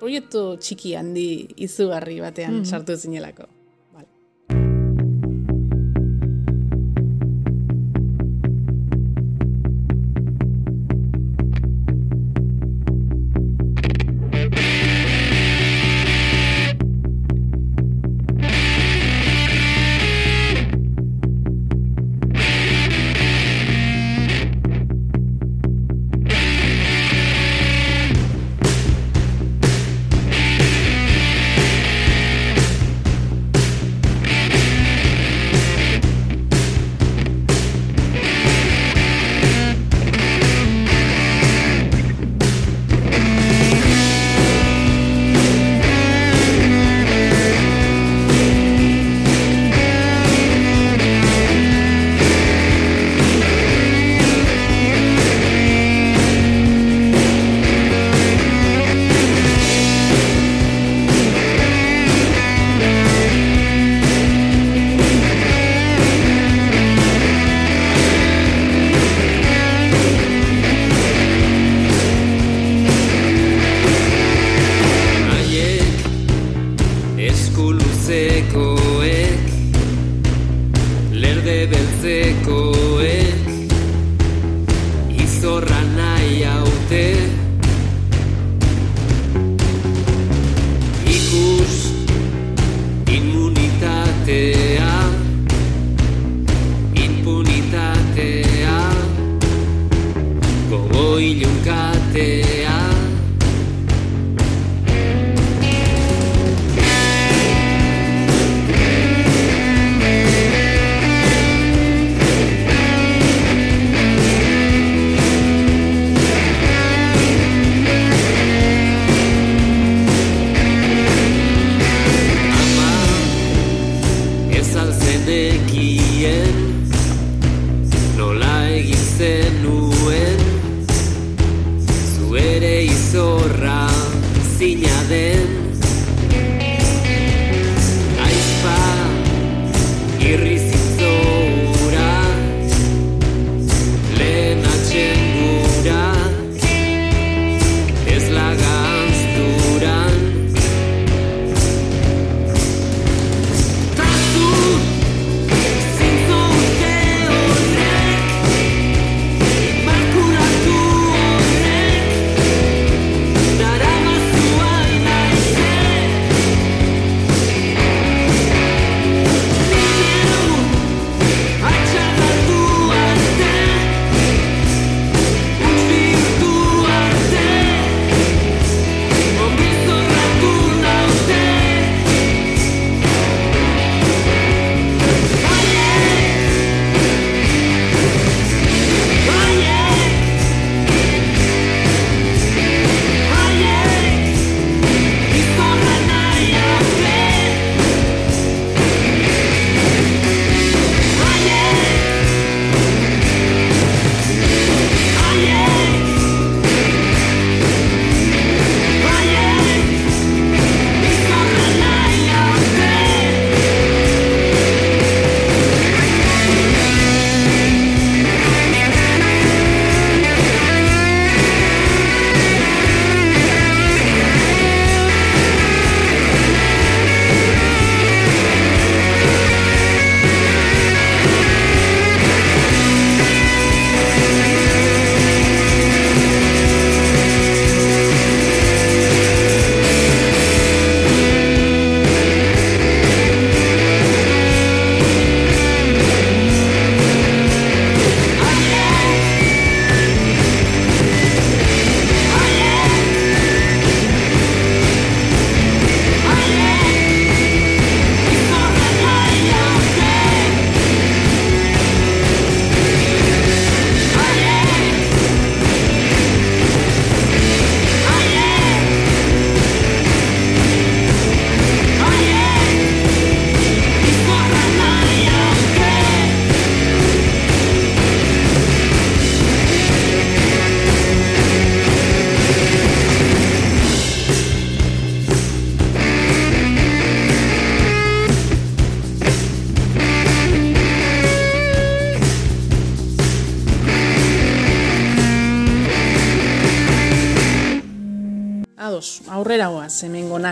proiektu txiki handi izugarri batean mm -hmm. sartu zinelako.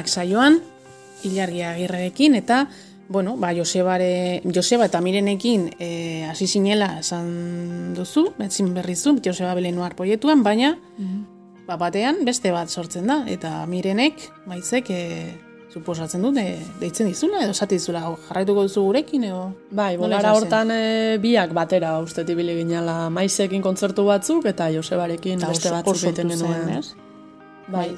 Hemengonak saioan, Ilargi Agirrerekin, eta, bueno, ba, Josebare, Joseba eta Mirenekin eh, hasi zinela esan duzu, betzin berrizu, Joseba Belenuar proiektuan, baina, ba, batean beste bat sortzen da, eta Mirenek, maizek, e, suposatzen dut, e, deitzen dizula, edo esati dizula, jarraituko duzu gurekin, edo... Bai, bolara hortan e, biak batera uste ibili ginala maizekin kontzertu batzuk eta Josebarekin beste batzuk egiten genuen. Bai,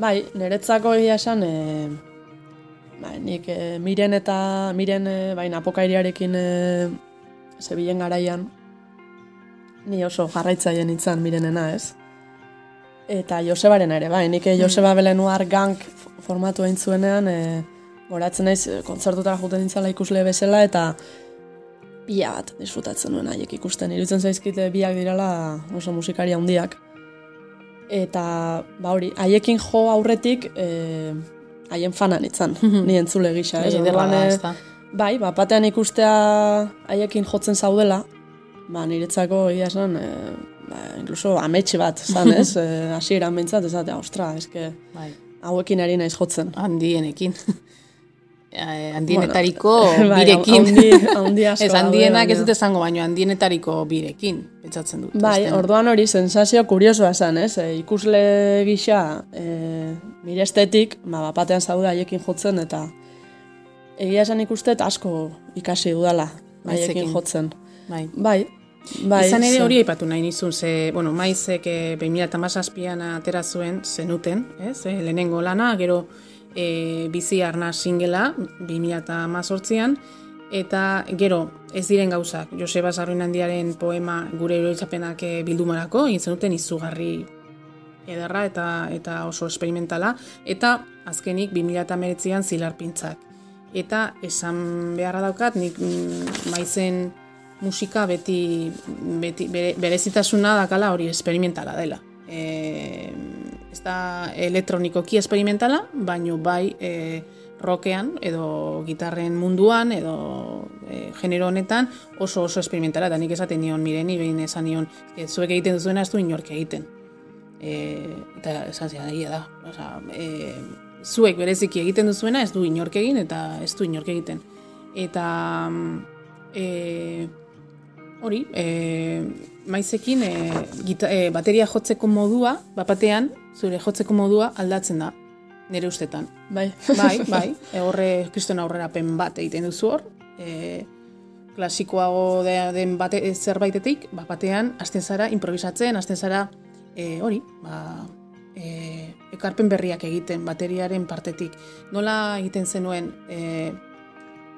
bai, niretzako egia esan, e, bai, nik e, miren eta miren e, bai, napokairiarekin e, zebilen garaian, ni oso jarraitzaile nintzen mirenena, ez? Eta Josebaren ere, bai, nik e, Joseba Belenuar gank formatu egin zuenean, e, goratzen naiz, kontzertutara juten nintzala ikusle bezala, eta pila bat disfrutatzen nuen haiek ikusten. Iruditzen zaizkite biak dirala oso musikari handiak. Eta, ba hori, haiekin jo aurretik, e, haien fana nintzen, *laughs* ni entzule gisa, ez? Bai, ederra Orduan, da, e, ez da. Bai, ba, batean ikustea haiekin jotzen zaudela, ba, niretzako egia esan, e, ba, inkluso ametxe bat, zan, *laughs* ez? E, hasieran behintzat, ez da, ostra, eske, Bai. hauekin ari naiz jotzen. handienekin. Eh, handienetariko *laughs* Bai, birekin. handi- handi *laughs* asko ez handienak ez baina- dut esango, baina handienetariko birekin, pentsatzen dut. Bai, Beste- orduan hori sensazio kuriosoa zen, ez? E, ikusle gisa e, nire estetik, ba, bapatean zaude haiekin jotzen, eta egia esan ikustet asko ikasi dudala haiekin jotzen. Bai. Bai, Bai, Izan ere hori aipatu nahi nizun, ze, bueno, maizek e, 2008an atera zuen zenuten, ez? E, lehenengo lana, gero e, bizi arna singela 2018an, eta gero ez diren gauzak, Joseba Sarruinandiaren poema gure eroitzapenak e, bildumarako, egin zenuten izugarri ederra eta eta oso esperimentala, eta azkenik 2008an zilarpintzak. Eta esan beharra daukat, nik mm, maizen musika beti, beti bere, berezitasuna dakala hori esperimentala dela. E, ez da elektronikoki esperimentala, baino bai e, rockean edo gitarren munduan edo e, genero honetan oso oso esperimentala. Eta nik esaten nion mireni behin esan nion e, zuek egiten duzuena ez du inork egiten. E, eta esan zian egia da Osa, e, zuek bereziki egiten duzuena ez du inork egin eta ez du inork egiten. Eta mm, e, hori e, maizekin e, gita, e, bateria jotzeko modua bapatean zure jotzeko modua aldatzen da nire ustetan Bai. bai, *laughs* bai, e, horre kriston aurrerapen bat egiten duzu hor, e, klasikoago de- den bate, zerbaitetik, ba, batean, hasten zara improvisatzen, hasten zara e, hori, ba, e, ekarpen berriak egiten, bateriaren partetik. Nola egiten zenuen, e,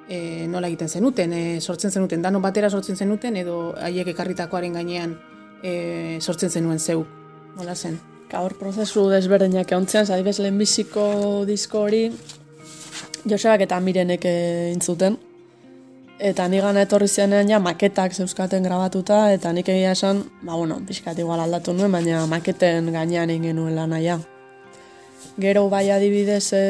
e, nola egiten zenuten, e, sortzen zenuten, dano batera sortzen zenuten, edo haiek ekarritakoaren gainean e, sortzen zenuen zeuk, nola zen? Gaur prozesu desberdinak egontzean, adibes lehenbiziko disko hori, Josebak eta Mirenek egin zuten. Eta ni gana etorri zenean ja maketak zeuskaten grabatuta, eta nik egia esan, ba bueno, pixkat igual aldatu nuen, baina maketen gainean egin genuen lan naia. Gero bai adibidez, e,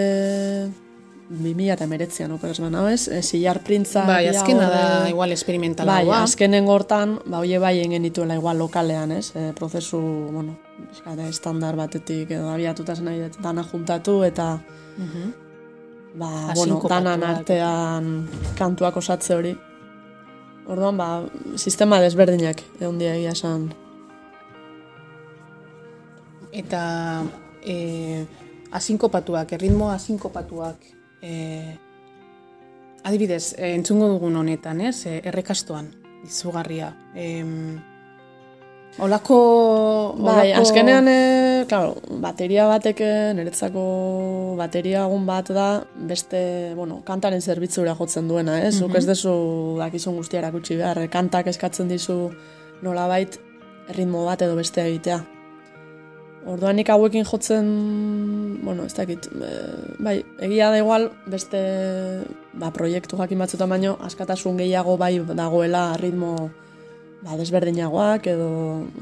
2000 eta meretzian, operaz bana, ez? E, Silar printza... Bai, azkena da hor, e, igual esperimentala Bai, azkenen gortan, ba, hoie bai egin dituela igual lokalean, ez? E, prozesu, bueno, eskate, estandar batetik edo abiatuta zen nahi dana juntatu eta ba, bueno, Asinkopatuak. danan artean kantuak osatze hori. Orduan, ba, sistema desberdinak egon dia egia esan. eta e, asinkopatuak, erritmo asinkopatuak, e, adibidez, e, entzungo dugun honetan, ez, e, errekastoan, izugarria. E, olako, Bai, olako- azkenean, e, claro, bateria batek eh, niretzako bateria egun bat da beste, bueno, kantaren zerbitzura jotzen duena, ez? Zuk ez dezu dakizun guztia erakutsi behar, eh, kantak eskatzen dizu nolabait ritmo bat edo beste egitea. Orduan nik hauekin jotzen, bueno, ez dakit, e, bai, egia da igual beste ba, proiektu jakin batzutan baino askatasun gehiago bai dagoela ritmo ba, desberdinagoak edo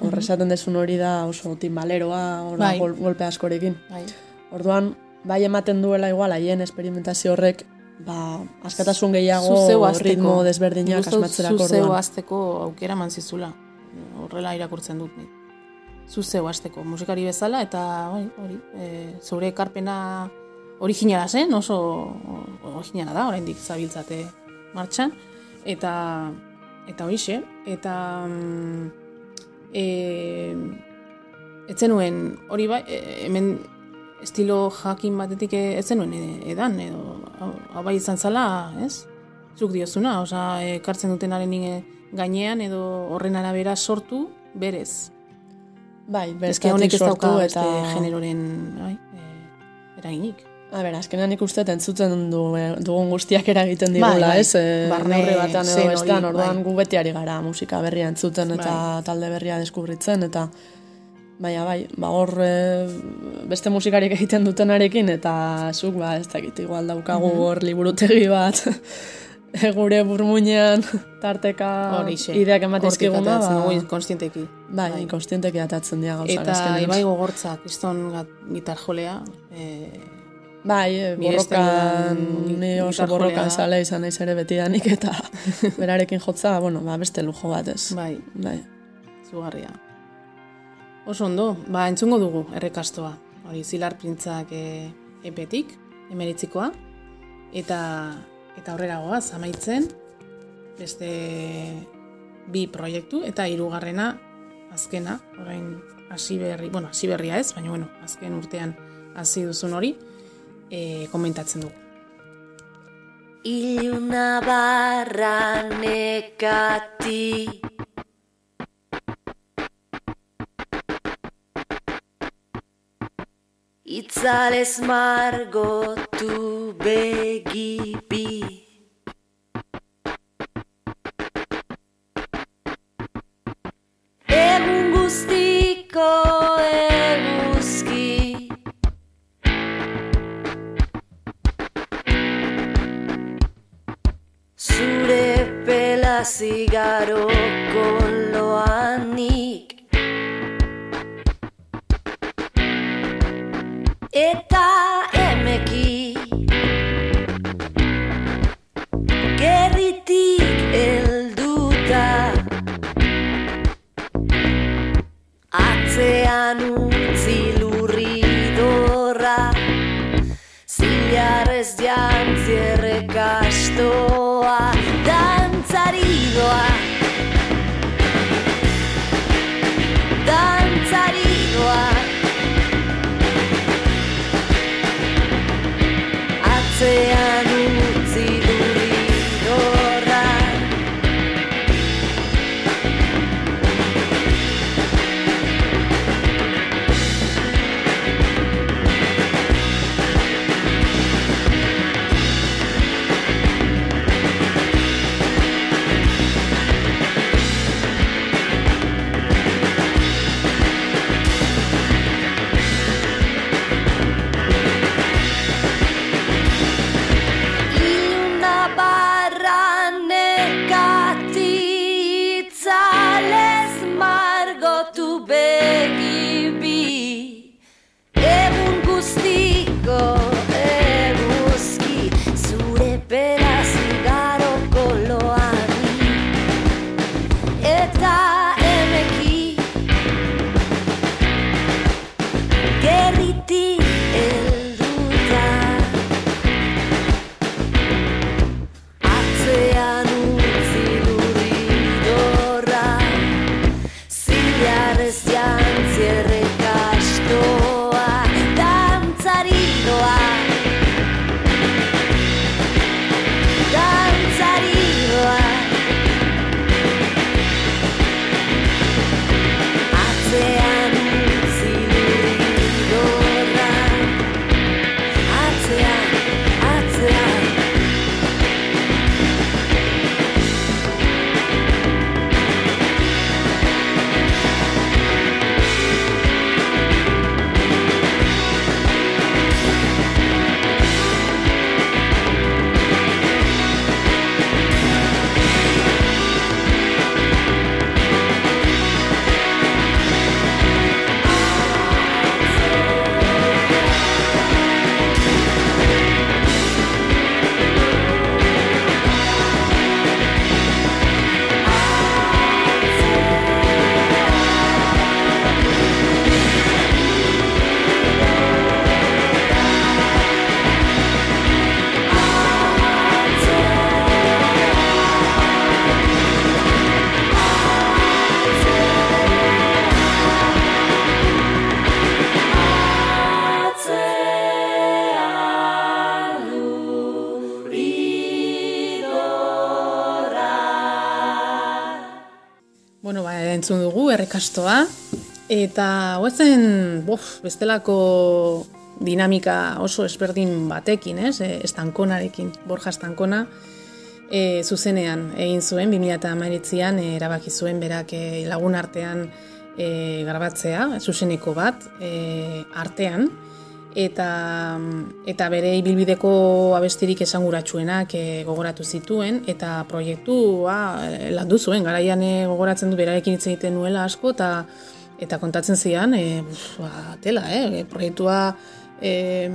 horre esaten dezun hori da oso timbaleroa, hor Bai. gol, golpe askorekin. Bai. Orduan, bai ematen duela igual haien esperimentazio horrek ba, askatasun gehiago ritmo desberdinak asmatzerako orduan. hasteko aukera eman zizula. Horrela irakurtzen dut nik. Zu zeu hasteko musikari bezala eta bai, hori, e, zure ekarpena originala zen, oso originala da, oraindik zabiltzate martxan eta eta horixe eta mm, e, etzenuen hori bai, e, hemen estilo jakin batetik e- ez zenuen e- edan, edo hau bai izan zala, ez? Zuk diozuna, osea, ekartzen dutenaren e, gainean edo horren arabera sortu berez. Bai, Eske bestatik honek ez dauka eta... generoren bai, e, eraginik. A ber, azkenean nik uste entzuten du, eh, dugun guztiak eragiten digula, bai. ez? E, Barne neurri batean edo bestean, orduan bai. gu beti ari gara musika berria entzuten eta Bai. talde berria deskubritzen, eta baina bai, ba hor e, beste musikarik egiten dutenarekin, eta zuk, ba, ez dakit, igual daukagu Mhm. hor liburutegi bat, *laughs* *laughs* gure burmuinean tarteka Horixe. ideak Hortik ateratzen ba, dugu konstienteki. bai, bai. inkonstienteki atatzen dira gauzak Eta azkenean. Ibai gogortza, kriston gat- gitar jolea, e, Bai, e, Miresten borrokan, ni oso borrokan da. zale izan naiz ere betidanik eta *laughs* berarekin jotza, bueno, ba, beste lujo bat ez. bai, Bai. zugarria. Oso ondo, ba, entzungo dugu errekastoa. Hori, zilar printzak e, epetik, emeritzikoa. Eta, eta aurrera goaz, amaitzen, beste bi proiektu, eta hirugarrena azkena, orain hasi berri, bueno, hasi berria ez, baina bueno, azken urtean hasi duzun hori, e, komentatzen dugu. Iluna barra nekati Itzalez margotu begibi Egun guztiko eguzki. Zure pela zigaro Eta emeki. Gerritik elduta Atzean utzi lurridorra Zilarrez jantzierre kastoa errekastoa, eta hoetzen, bof, bestelako dinamika oso ezberdin batekin, ez? E, estankonarekin, Borja Estankona, e, zuzenean egin zuen, 2008an e, erabaki zuen berak e, lagun artean e, grabatzea, zuzeneko bat, e, artean, eta, eta bere ibilbideko abestirik esanguratsuenak e, gogoratu zituen, eta proiektua e, landu zuen, garaian e, gogoratzen du berarekin hitz egiten nuela asko, eta eta kontatzen zian, e, ba, tela, eh? proiektua e,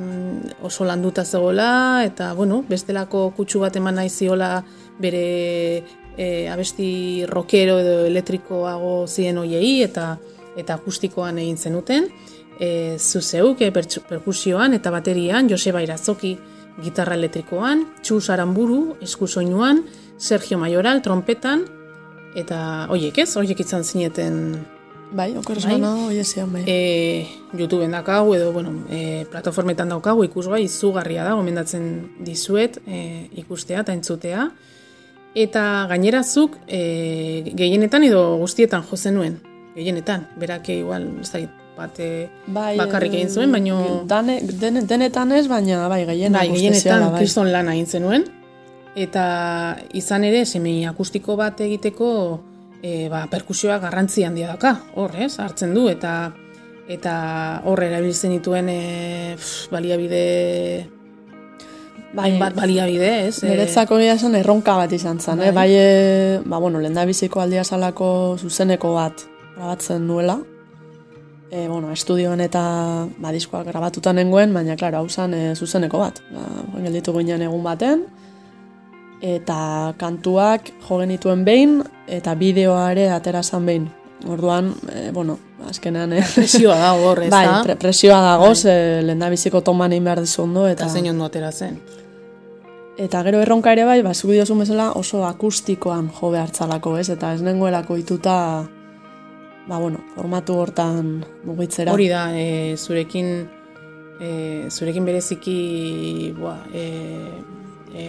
oso landuta zegoela, eta bueno, bestelako kutsu bat eman nahi ziola bere e, abesti rockero edo elektrikoago zien hoiei, eta eta akustikoan egin zenuten, e, zuzeuk e, perkusioan eta baterian, Joseba Irazoki gitarra elektrikoan, Txus Aramburu eskusoinuan, Sergio Mayoral trompetan, eta hoiek ez, hoiek izan zineten Bai, oker Bai. bai. oie zian, bai. e, YouTubeen daukagu edo bueno, e, plataformetan daukagu ikusgai izugarria da, gomendatzen dizuet e, ikustea eta entzutea. Eta gainerazuk e, gehienetan edo guztietan jo zenuen, gehienetan, berak igual, ez dakit, bat eh, Bai, bakarrik egin zuen, baino Dane, dene, denetan ez, baina bai, gehienak bai, gehienetan bai. kriston lana egin zenuen, eta izan ere, semei akustiko bat egiteko, e, ba, perkusioa garrantzi handia daka, hor, ez, hartzen du, eta eta hor erabiltzen dituen e, pf, baliabide Bai, hainbat baliabide, ez? Niretzako gira esan erronka bat izan zen, Bai. eh? bai, e, ba, bueno, lehendabiziko aldia salako zuzeneko bat grabatzen nuela. E, bueno, estudioan eta ba, diskoak grabatuta nengoen, baina, klaro, hau zen e, zuzeneko bat. Ba, gelditu ginen egun baten, eta kantuak jo genituen behin, eta bideoa ere atera zen behin. Orduan, e, bueno, azkenean... E, presioa dago hor, ez *laughs* bai, da? pre presioa dagoz, e, lehendabiziko toman egin behar dizu ondo, Eta eta... zein ondo atera zen. Eta gero erronka ere bai, ba, zuk diozun bezala oso akustikoan jo behartzalako, ez? Eta ez nengoelako ituta, ba, bueno, formatu hortan mugitzera. Hori da, e, zurekin e, zurekin bereziki boa, e, e,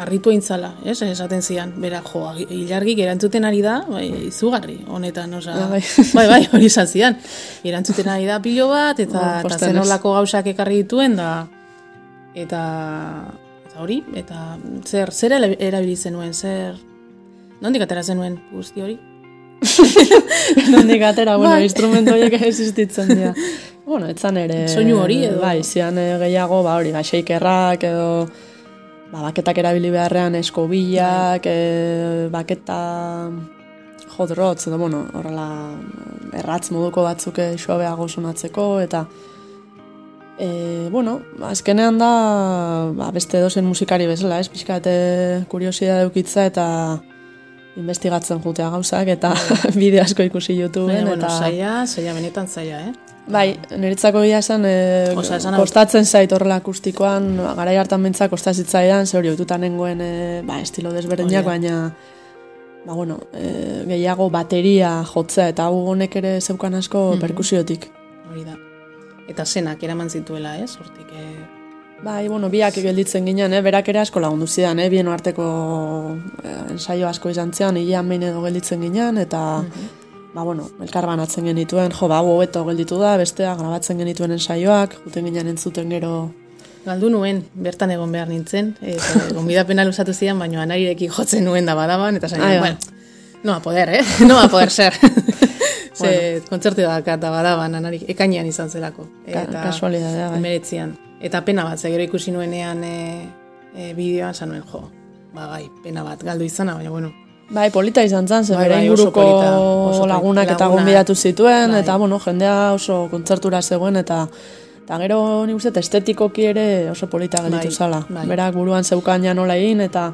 arritu eintzala, ez? Esaten zian, bera, jo, ilargik erantzuten ari da, bai, izugarri, honetan, osea, Bai. bai, *laughs* bai, hori esan zian. Erantzuten ari da pilo bat, eta, Oh, eta zenolako gauzak ekarri dituen, da, eta, eta hori, eta zer, zer erabili zenuen, zer, nondik atera zenuen guzti hori? *laughs* Nondik atera, bueno, Bai. instrumento horiek *laughs* existitzen dira. bueno, etzan ere... Soinu hori edo? Bai, zian eh, gehiago, ba, hori, ba, edo... Ba, baketak erabili beharrean eskobillak, Bai. e, baketa hot rods, edo, bueno, horrela erratz moduko batzuk eh, suabeago sonatzeko, eta e, bueno, azkenean da ba, beste edozen musikari bezala, ez, pixka eta kuriosidade eukitza eta investigatzen jutea gauzak, eta *laughs* bideo asko ikusi YouTubeen, bueno, eta... zaila, zaila, benetan zaila, eh? Bai, niretzako gila esan, e, Osea, esan hau- kostatzen zait horrela akustikoan, garai hartan bentsa kostazitzaidan, ze hori oituta nengoen e, ba, estilo desberdinak, Hori baina ba, bueno, e, gehiago bateria jotzea, eta hau honek ere zeukan asko Mhm. perkusiotik. Hori da. Eta zenak eraman zituela, ez? Hortik, eh, Bai, bueno, biak gelditzen ginen, eh? berak ere asko lagundu zidan, eh? bien arteko eh, ensaio asko izan zean, hilean behin edo gelditzen ginen, eta, ba, bueno, elkar banatzen genituen, jo, ba, hobeto gelditu da, bestea, grabatzen genituen ensaioak, juten ginen entzuten gero, galdu nuen, bertan egon behar nintzen, eta *laughs* gonbidapena luzatu zidan, baina anarirekin jotzen nuen da badaban, eta zain, bueno, no a poder, eh? *laughs* No a poder ser. *laughs* Ze, kontzertu da eta badaban, anarik, ekainean izan zelako. Ka- kasualidadea, bai. Emeretzian. Eta pena bat, ze gero ikusi nuenean e, e, bideoan, zan nuen, jo, ba, bai, pena bat, galdu izana, baina, bueno, Bai, polita izan zen, ze Bai, bere bai, inguruko polita. lagunak eta Lagunak. gonbidatu zituen, Bai. eta, bueno, jendea oso kontzertura zegoen, eta eta gero ni uste estetikoki ere oso polita gelditu Bai, zala. bai. Berak buruan zeukan ja nola egin, eta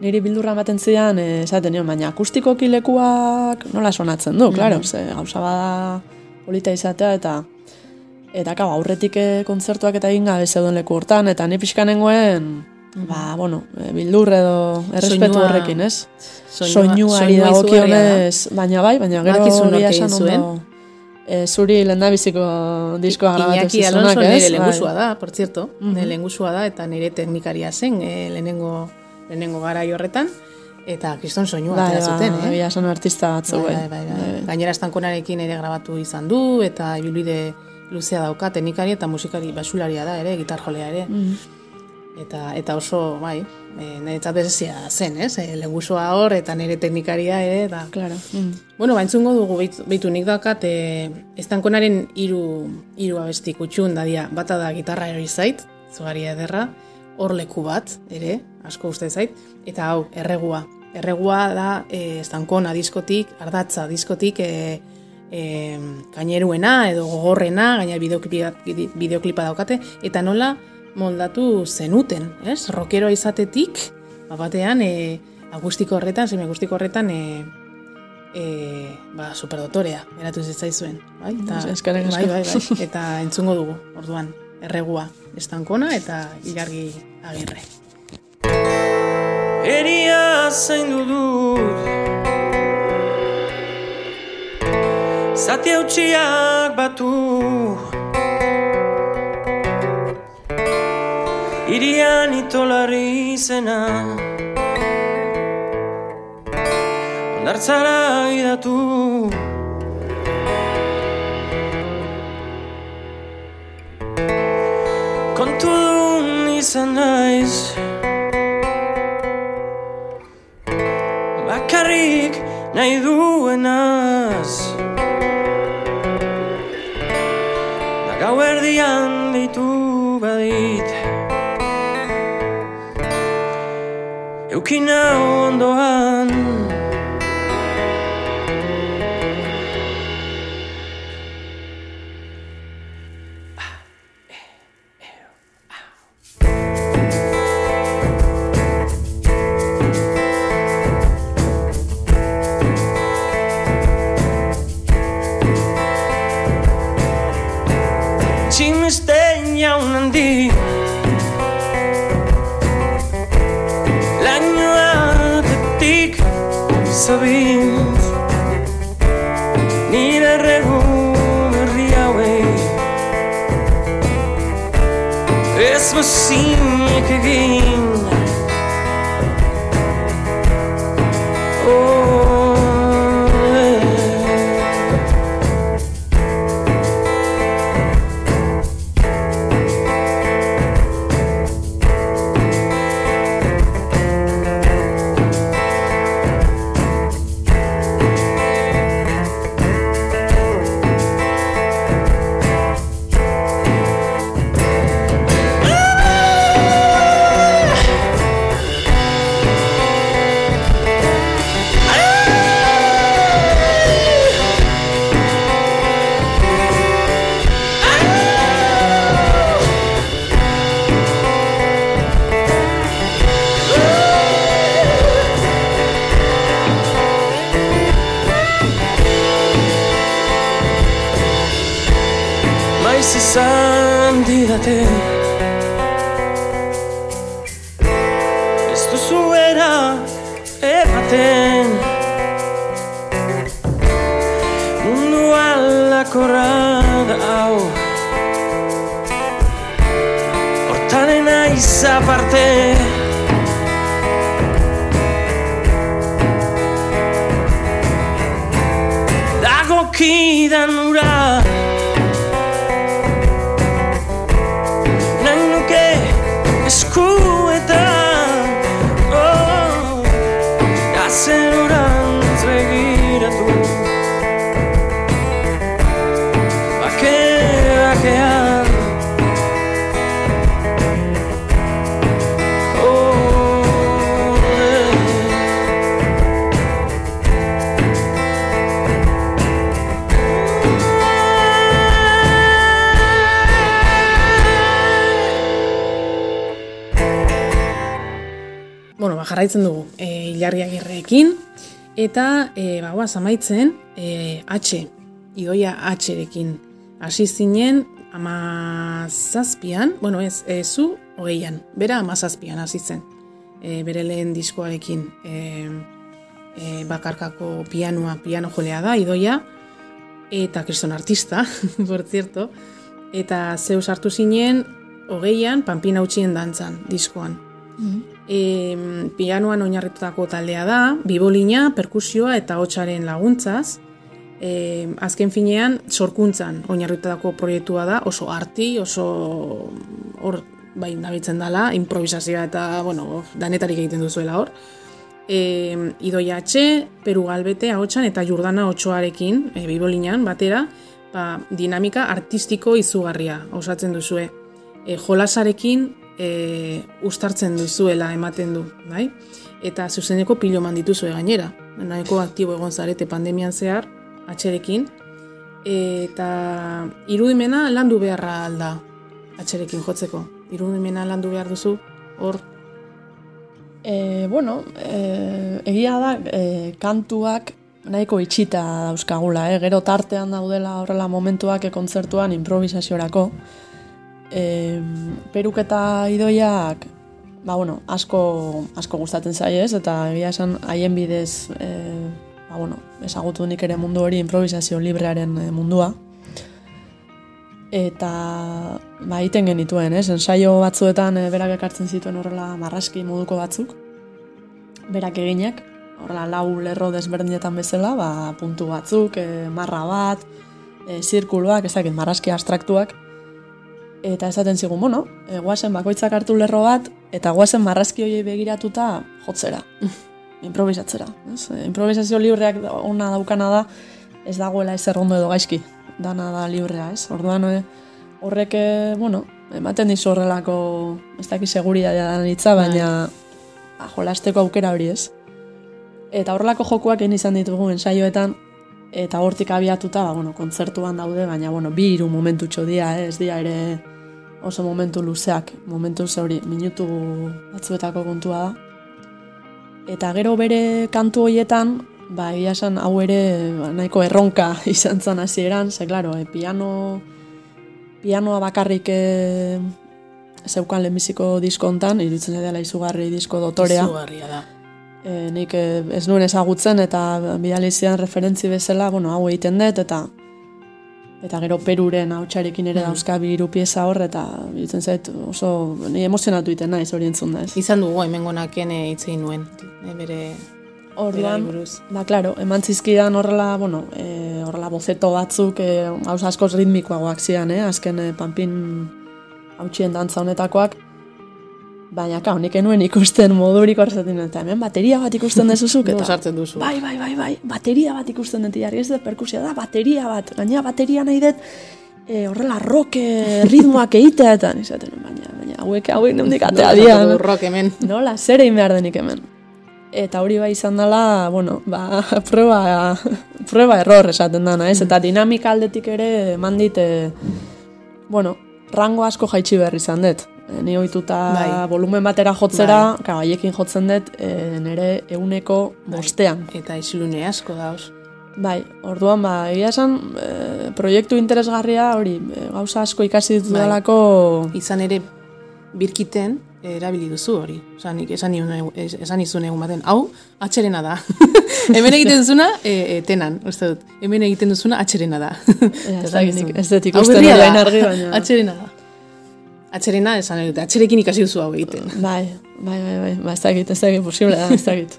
niri bildurra ematen zidan, eh, esaten nion, baina akustikoki lekuak nola sonatzen du, claro, Mhm. ze gauza bada polita izatea, eta eta kau, aurretik eh, kontzertuak eta egin gabe zeuden leku hortan, eta ni pixka nengoen, ba, bueno, eh, bildur edo errespetu horrekin, ez? soinua- soinuari soinua dagokionez, baina bai, baina gero egia esan ondo. E, zuri lehendabiziko diskoa grabatu Iñaki zizunak, Alonso ez? nire Bai. lengusua da, por cierto, nire lengusua da, eta nire teknikaria zen, e, lehenengo, lehenengo garai horretan, eta kriston soinua Bai, ba, zuten, eh? egia esan artista batzu, Bai, bai. bai, bai, bai. Gainera estankonarekin ere grabatu izan du, eta ibilbide luzea dauka, teknikari eta musikari basularia da ere, gitarjolea ere. Eta, eta oso, bai, e, niretzat berezia zen, ez? E, lengusua hor, eta nire teknikaria ere, eta... Claro. Mm. Bueno, baintzungo dugu beit- beitu nik daukat, e, estankonaren hiru hiru abesti kutxun dadia, bata da gitarra erori zait, zugaria ederra, hor leku bat, ere, asko uste zait, eta hau, erregua. Erregua da e, estankona diskotik, ardatza diskotik, e, e, gaineruena edo gogorrena, gaina bideoklipa, bideoklipa daukate, eta nola moldatu zenuten, ez? Rokeroa izatetik, bat batean, e, akustiko horretan, semiakustiko horretan, e, e, ba, superdotorea, eratu zitzaizuen. Bai? Eta, Eskerrik asko. bai, bai, bai. *laughs* Eta entzungo dugu, orduan, erregua estankona eta ilargi agirre. Eria zaindu dut Zati eutxiak batu. Irian itolarri zena Ondartzara idatu. Kontu dun izan naiz. Bakarrik Bakarrik nahi duenaz. Gau erdian ditu badit Eukina ondoan guaz, amaitzen e, H, idoia H-rekin. Hasi zinen ama zazpian, bueno ez, e, zu hogeian, bera ama zazpian hasi zen. E, bere lehen diskoarekin e, e, bakarkako pianoa, piano jolea da, idoia, eta kriston artista, *laughs* por cierto, eta zeu sartu zinen hogeian Pampina utxien dantzan diskoan. E, pianoan oinarritutako taldea da, bibolina, perkusioa eta hotsaren laguntzaz. E, azken finean, sorkuntzan oinarritutako proiektua da, oso arti, oso hor bai nabitzen dela, improvisazioa eta, bueno, danetarik egiten duzuela hor. E, Idoia H, Peru Galbete, ahotsan eta Jordana Otsoarekin, e, bibolinan, batera, ba, dinamika artistiko izugarria osatzen duzue. E, jolasarekin e, ustartzen duzuela ematen du, bai? Eta zuzeneko piloman dituzue gainera. Nahiko aktibo egon zarete pandemian zehar, atxerekin. Eta irudimena landu beharra alda atxerekin jotzeko. Irudimena landu behar duzu, hor E, bueno, e, egia da, e, kantuak nahiko itxita dauzkagula, eh? gero tartean daudela horrela momentuak e, kontzertuan improvisaziorako. E, peruketa idoiak, ba, bueno, asko, asko gustatzen zaie ez, eta egia esan haien bidez, e, ba, bueno, ezagutu nik ere mundu hori improvisazio librearen e, mundua. Eta ba, iten genituen, ez? Ensaio batzuetan e, berak ekartzen zituen horrela marraski moduko batzuk. Berak eginak, horrela lau lerro desberdinetan bezala, ba, puntu batzuk, e, marra bat, e, zirkuluak, ez dakit, marraski abstraktuak. Eta esaten zigun, bueno, e, guazen bakoitzak hartu lerro bat, eta guazen marrazki horiei begiratuta jotzera, *laughs* improvisatzera. Ez? Improvisazio libreak ona daukana da, ez dagoela ezer ondo edo gaizki, dana da librea, ez? Orduan e, horrek, e, bueno, ematen dizu horrelako, ez daki seguridadea da hitza, baina ba, jolasteko aukera hori ez. Eta horrelako jokuak egin izan ditugu ensaioetan, eta hortik abiatuta, ba, bueno, kontzertuan daude, baina, bueno, bi hiru momentutxo dira, eh? ez dira ere oso momentu luzeak, momentu hori, minutu batzuetako kontua da. Eta gero bere kantu horietan, ba, egia esan hau ere ba, nahiko erronka *laughs* izan zen hasieran, ze, klaro, e, piano, pianoa bakarrik e, zeukan lehenbiziko diskontan, iruditzen dela izugarri disko dotorea. Izugarria da. E, nik e, ez nuen ezagutzen eta bidali zidan referentzi bezala, bueno, hau egiten dut eta eta gero Peruren hautsarekin ere dauzka bi hiru pieza hor eta iruditzen zait oso ni emozionatu iten naiz hori entzun da ez. Izan dugu hemen gonaken hitz egin nuen, e, bere Orduan, buruz. ba, claro, eman zizkidan horrela, bueno, e, horrela bozeto batzuk, e, gauza askoz ritmikoagoak zian, eh? azken e, panpin hautsien dantza honetakoak, baina, ka, nik enuen ikusten modurik horrezaten, eta hemen bateria bat ikusten dezuzuk, Nola eta sartzen duzu. bai, bai, bai, bai, bateria bat ikusten dut, jarri ez dut perkusia da, bateria bat, gainera bateria nahi dut, e, horrela rock e, ritmoak egitea, eta nizaten, baina, baina, hauek, hauek nondik atea Nola dian. du rock hemen. Nola, zer egin behar denik hemen. Eta hori bai izan dela, bueno, ba, *laughs* prueba, prueba error esaten dana, ez? Eta dinamika aldetik ere eman dit, e, bueno, rango asko jaitsi behar izan dut. E, ni ohituta Bai. volumen batera jotzera, bai. haiekin jotzen dut, e, nire euneko bostean. Eta isilune asko dauz. Bai, orduan ba, egia esan, e, proiektu interesgarria hori, e, gauza asko ikasi ditut Bai. Izan ere, birkiten, erabili duzu hori. Osa, nik esan, nion, esan izun egun baten, hau, atxerena da. *laughs* Hemen egiten duzuna, e, e, tenan, uste dut. Hemen egiten duzuna, atxerena da. Ja, *laughs* ez nik- ez dut ikusten da. argi, baina- Atxerena da. Atxerena, esan dute, atxerekin ikasi duzu hau egiten. *laughs* Bai, bai, bai, bai, ba, ez dakit, ez dakit, posible da, ez dakit.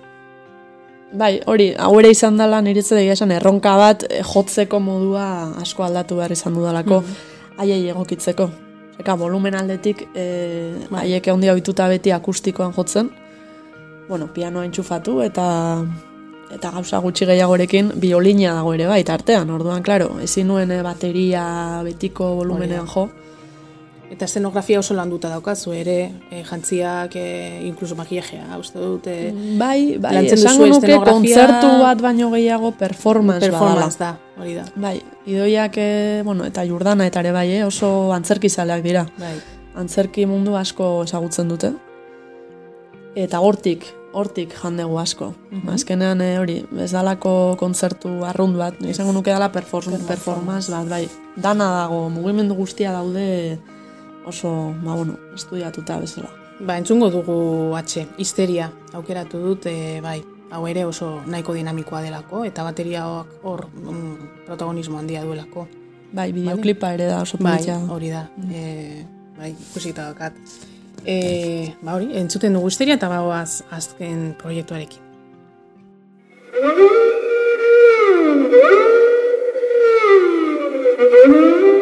Bai, hori, hau ere izan dela niretzat egia esan erronka bat eh, jotzeko modua asko aldatu behar izan dudalako, haiei egokitzeko. Eka, volumen aldetik, e, haiek handia ohituta beti akustikoan jotzen, bueno, pianoa entxufatu eta eta gauza gutxi gehiagorekin biolina dago ere bai, tartean, orduan, klaro, ezin nuen eh, bateria betiko volumenean jo, Eta eszenografia oso landuta daukazu ere, e, jantziak, e, inkluso makiajea, uste dut, e, Bai, bai, esango nuke kontzertu bat baino gehiago performance, performance badala. da, hori da. Bai, idoiak, eh, bueno, eta jurdana eta ere bai, eh, oso antzerkizaleak dira. Bai. Antzerki mundu asko ezagutzen dute. Eta hortik, hortik jandegu asko. Azkenean eh, hori, ez dalako kontzertu arrunt bat, izango nuke dala performance, performance bat, bai. Dana dago, mugimendu guztia daude oso, ba, bueno, estudiatuta bezala. Ba, entzungo dugu atxe, histeria, aukeratu dut, e, bai, hau ere oso nahiko dinamikoa delako, eta bateriaok hor mm, protagonismo handia duelako. Bai, bideoklipa ere da oso Bai, politia. hori da, e, bai, ikusita daukat. E, ba hori, entzuten dugu histeria eta bagoaz azken proiektuarekin. Muga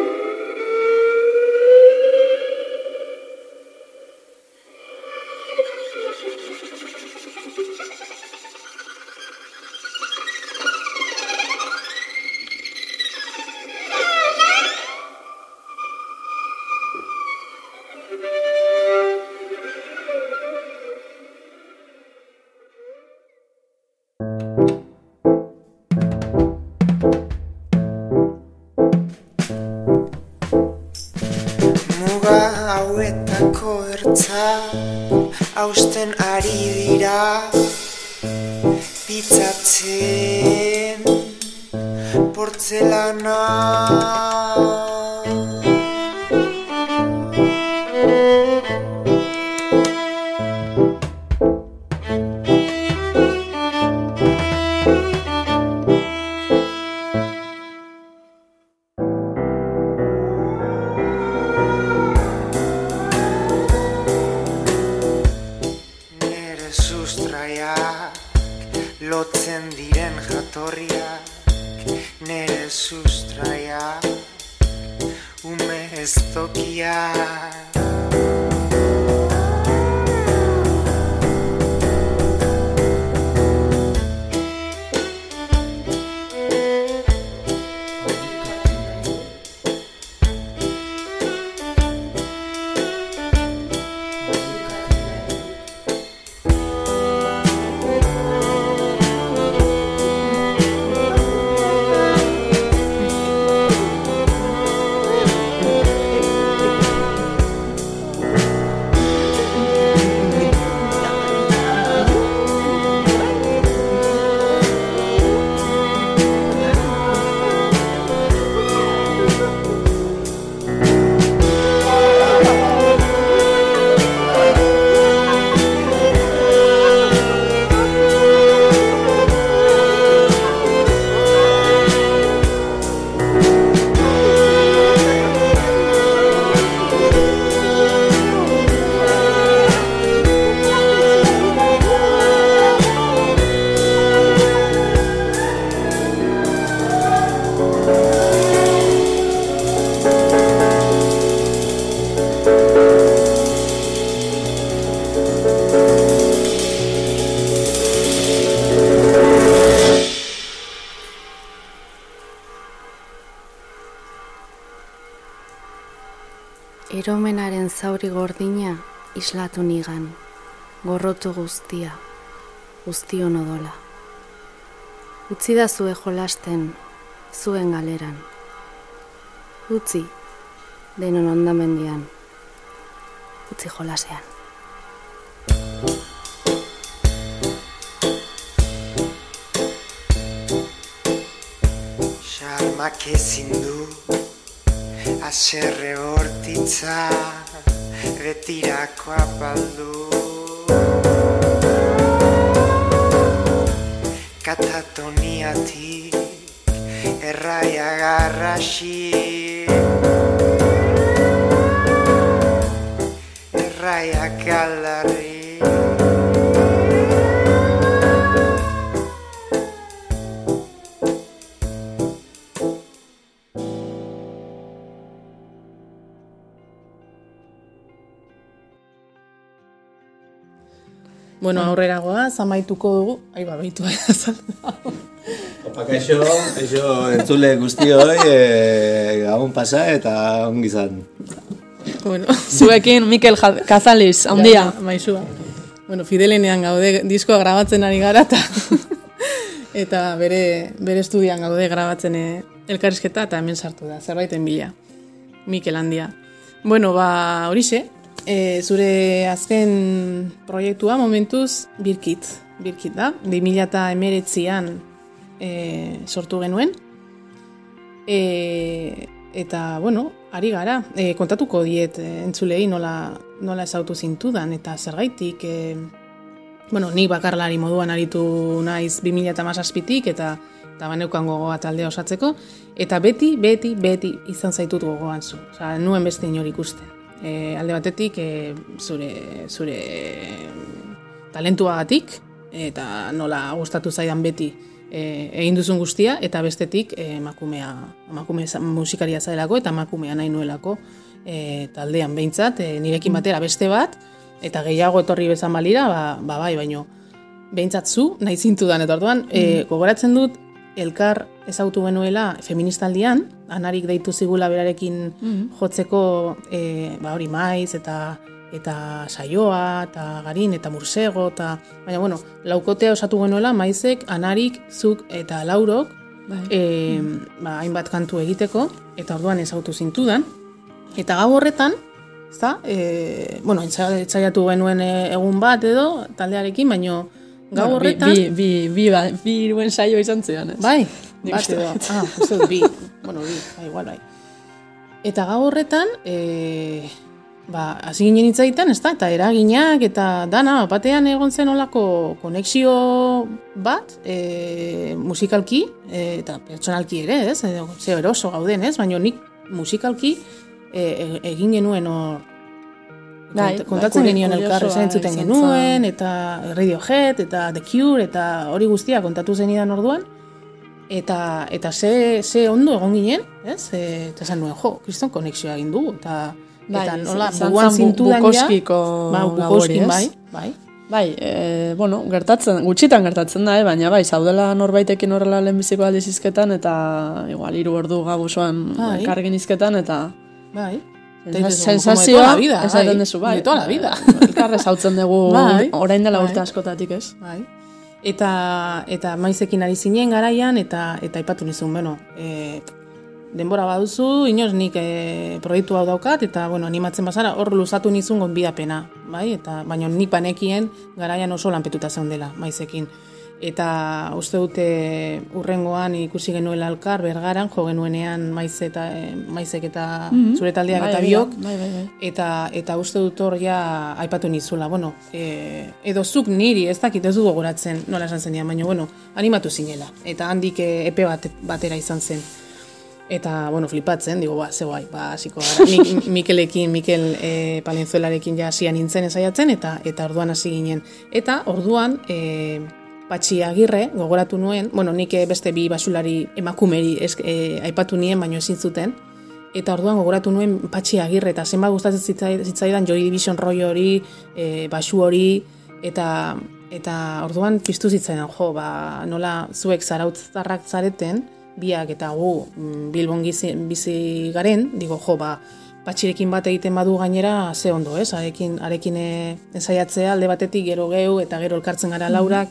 Zauri gordina islatu nigan, gorrotu guztia, guztion odola. Utzi da zue jolasten, zuen galeran. Utzi, denon ondamendian, utzi jolasean. Xarmak ezin du Aserre bortitza Betirako apaldu. Katatoniatik Erraia garrasi Bueno, aurrera goaz, amaituko dugu. Ai, ba, behitu *laughs* Opa, kaixo, kaixo entzule guztioi, e, gabon pasa eta ongi zan. bueno, *laughs* Zuekin Mikel Ja- Kazaliz, handia. Ja, maizua. Bueno, Fidelenean gaude diskoa grabatzen ari gara eta *laughs* eta bere, bere estudian gaude grabatzen eh, elkarrizketa eta hemen sartu da, zerbaiten bila. Mikel handia. Bueno, ba, horixe, e, zure azken proiektua momentuz Birkit. Birkit da, 2008an e, sortu genuen. E, eta, bueno, ari gara, e, kontatuko diet entzulei nola, nola ezautu zintudan, eta zergaitik, e, bueno, ni bakarlari moduan aritu naiz 2008tik, eta eta baneukan gogoa taldea osatzeko, eta beti, beti, beti izan zaitut gogoan zu. Osa, nuen beste inor ikusten. E, alde batetik, e, zure, zure talentuagatik, eta nola gustatu zaidan beti e, egin duzun guztia, eta bestetik emakumea, emakume musikaria zaelako, eta emakumea nahi nuelako e, taldean. Behintzat, e, nirekin batera beste bat, eta gehiago etorri bezan balira, ba, ba bai, baino behintzat zu nahi zintudan, eta orduan, e, gogoratzen dut, elkar ezautu genuela feministaldian, anarik deitu zigula berarekin jotzeko, e, ba hori maiz, eta eta saioa, eta garin, eta mursego, eta, baina, bueno, laukotea osatu genuela, maizek, anarik, zuk eta laurok, e, ba, hainbat kantu egiteko, eta orduan ezautu zintudan, eta gau horretan, ezta, e, bueno, etsaiatu genuen e, egun bat edo, taldearekin, baino, gau Bueno, bi- horretan, Bi, bi, bi, ba, bi iruen saio izan zian, ez? Bai, bat edo. Ah, uste dut bi. *laughs* bueno, bi, bai, igual, bai. Eta gau horretan, e, ba, hasi ginen hitzaiten, ez da, eta eraginak, eta dana, batean egon zen olako konexio bat, e, musikalki, e, eta pertsonalki ere, ez, edo, ze eroso gauden, ez, baina nik musikalki e, e- egin genuen hor, Bai, bai, kontatzen genion elkar kuriosoa esan entzuten genuen, eta Radiohead, eta The Cure, eta hori guztia kontatu zenidan orduan. eta eta ze, ze ondo egon ginen, ez? E, eta esan nuen, jo, kriston konexioa egin dugu, eta, Bai, eta nola, buruan Bu- zintudan ja, Bukowskiko ba, bai, bai. Bai, e, bueno, gertatzen, gutxitan gertatzen da, eh? baina bai, zaudela norbaitekin horrela lehenbiziko aldiz izketan, eta igual hiru ordu gabuzoan Bai. elkarrekin izketan, eta Bai. Sensa- Eta dices, sensazioa, como de toda la vida, esaten bai. duzu, bai. La vida. *laughs* Elkarre zautzen dugu *laughs* Bai. orain dela Bai. urte askotatik, ez? Bai. Eta, eta maizekin ari zinen garaian, eta eta aipatu nizun, bueno, e, denbora baduzu, inoz nik e, proiektu hau daukat, eta bueno, animatzen bazara, hor luzatu nizun gonbidapena, bai? Eta, baina nik panekien garaian oso lanpetuta zeundela, maizekin. Eta uste dute urrengoan ikusi genuela alkar, bergaran, jo genuenean maiz eta, e, maizek eta zure taldeak Bai, eta egia, biok, Bai, bai, bai. eta eta uste dut hor ja aipatu nizula, bueno, e, edo zuk niri, ez dakit ez du gogoratzen nola esan zenian, baina bueno, animatu zinela, eta handik e, epe bat, batera izan zen. Eta, bueno, flipatzen, digo, ba, ze guai, ba, hasiko gara. *laughs* Mik, Mikelekin, Mikel e, Palenzuelarekin ja hasian nintzen esaiatzen, eta eta orduan hasi ginen. Eta orduan, e, Patxi Agirre, gogoratu nuen, bueno, nik eh, beste bi basulari emakumeri ez, e, aipatu nien, baino ezin zuten, Eta orduan gogoratu nuen Patxi Agirre eta zenbat gustatzen zitzai- zitzaidan Joy Division rollo hori, e, basu hori eta eta orduan piztu zitzaidan jo, ba, nola zuek zarautzarrak zareten, biak eta gu mm, Bilbon gizi, bizi garen, digo jo, ba, patxirekin bat egiten badu gainera ze ondo, ez? Arekin, arekin e, ensaiatzea alde batetik gero geu eta gero elkartzen gara laurak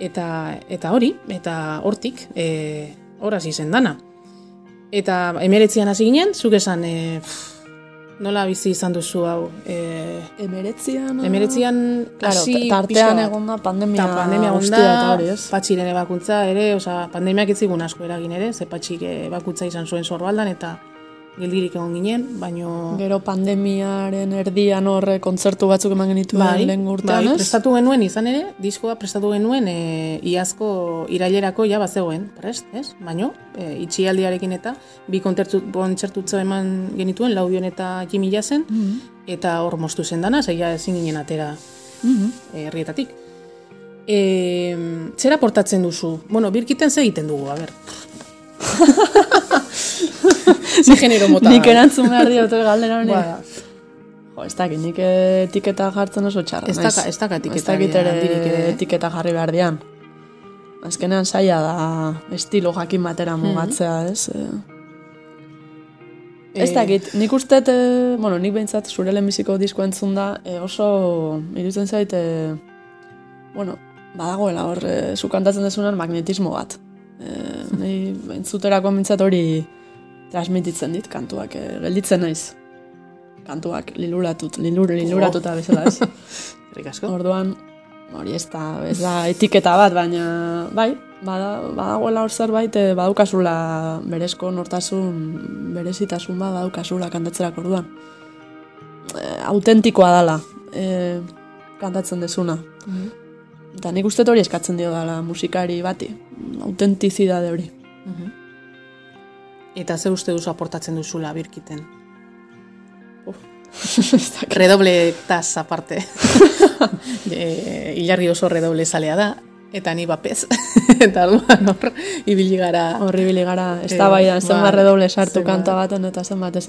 eta eta hori, eta hortik, e, hor hasi zen dana. Eta emeretzian hasi ginen, zuk esan, e, pff, nola bizi izan duzu hau. E, Emeretzian... emeretzian Claro, hasi tartean egon da pandemia, Eta pandemia guztia eta hori, ez? patxiren ebakuntza ere, osea, pandemiak ez zigun asko eragin ere, ze patxik ebakuntza izan zuen sorbaldan, eta geldirik egon ginen, baino... Gero pandemiaren erdian horre kontzertu batzuk eman genituen Bai, lehen urtean, bai, prestatu genuen izan ere, diskoa prestatu genuen e, iazko irailerako ja bazegoen, prest, ez? Baino, e, itxialdiarekin eta bi kontzertu kontzertutzo eman genituen, Laudion eta Jimmy Jazen, Mhm. eta hor moztu zen dana, zeia ezin ginen atera Mhm. e, herrietatik. E, zera portatzen duzu? Bueno, birkiten ze egiten dugu, a ber. *laughs* *laughs* Ze genero mota. Nik erantzun behar diote galdera honi. Ba, Jo, ez dakit, nik etiketa jartzen oso txarra. Ez daka- ez daka etiketa Ez dakit ere etiketa jarri behar dian. Azkenean saia da estilo jakin batera mugatzea, ez? Eh, Ez Eh, dakit, nik uste, bueno, nik behintzat zure lehenbiziko disko entzun da, oso iruditzen zait, bueno, badagoela hor, e, zu kantatzen dezunan magnetismo bat. E, nahi entzuterako mintzat hori transmititzen dit kantuak, e, gelditzen naiz. Kantuak liluratut, lilur, liluratuta bezala ez. *laughs* Asko. Orduan, hori ez da, ez da etiketa bat, baina bai, bada, badagoela hor zerbait, e, badaukazula berezko nortasun, berezitasun bat badaukazula kantatzerak orduan. E, autentikoa dala, e, kantatzen dezuna. Eta nik uste hori eskatzen dio dala musikari bati, autentizidade hori. Eta ze uste duzu aportatzen duzula birkiten? *laughs* Dakit. Redoble taz aparte. *laughs* e, Ilargi oso redoble zalea da, eta ni bapez. *laughs* eta orduan hor, ibili gara. Horribili gara, ez Eh, da bai, zenbat bai, redoble sartu kanta baten eta zenbat ez.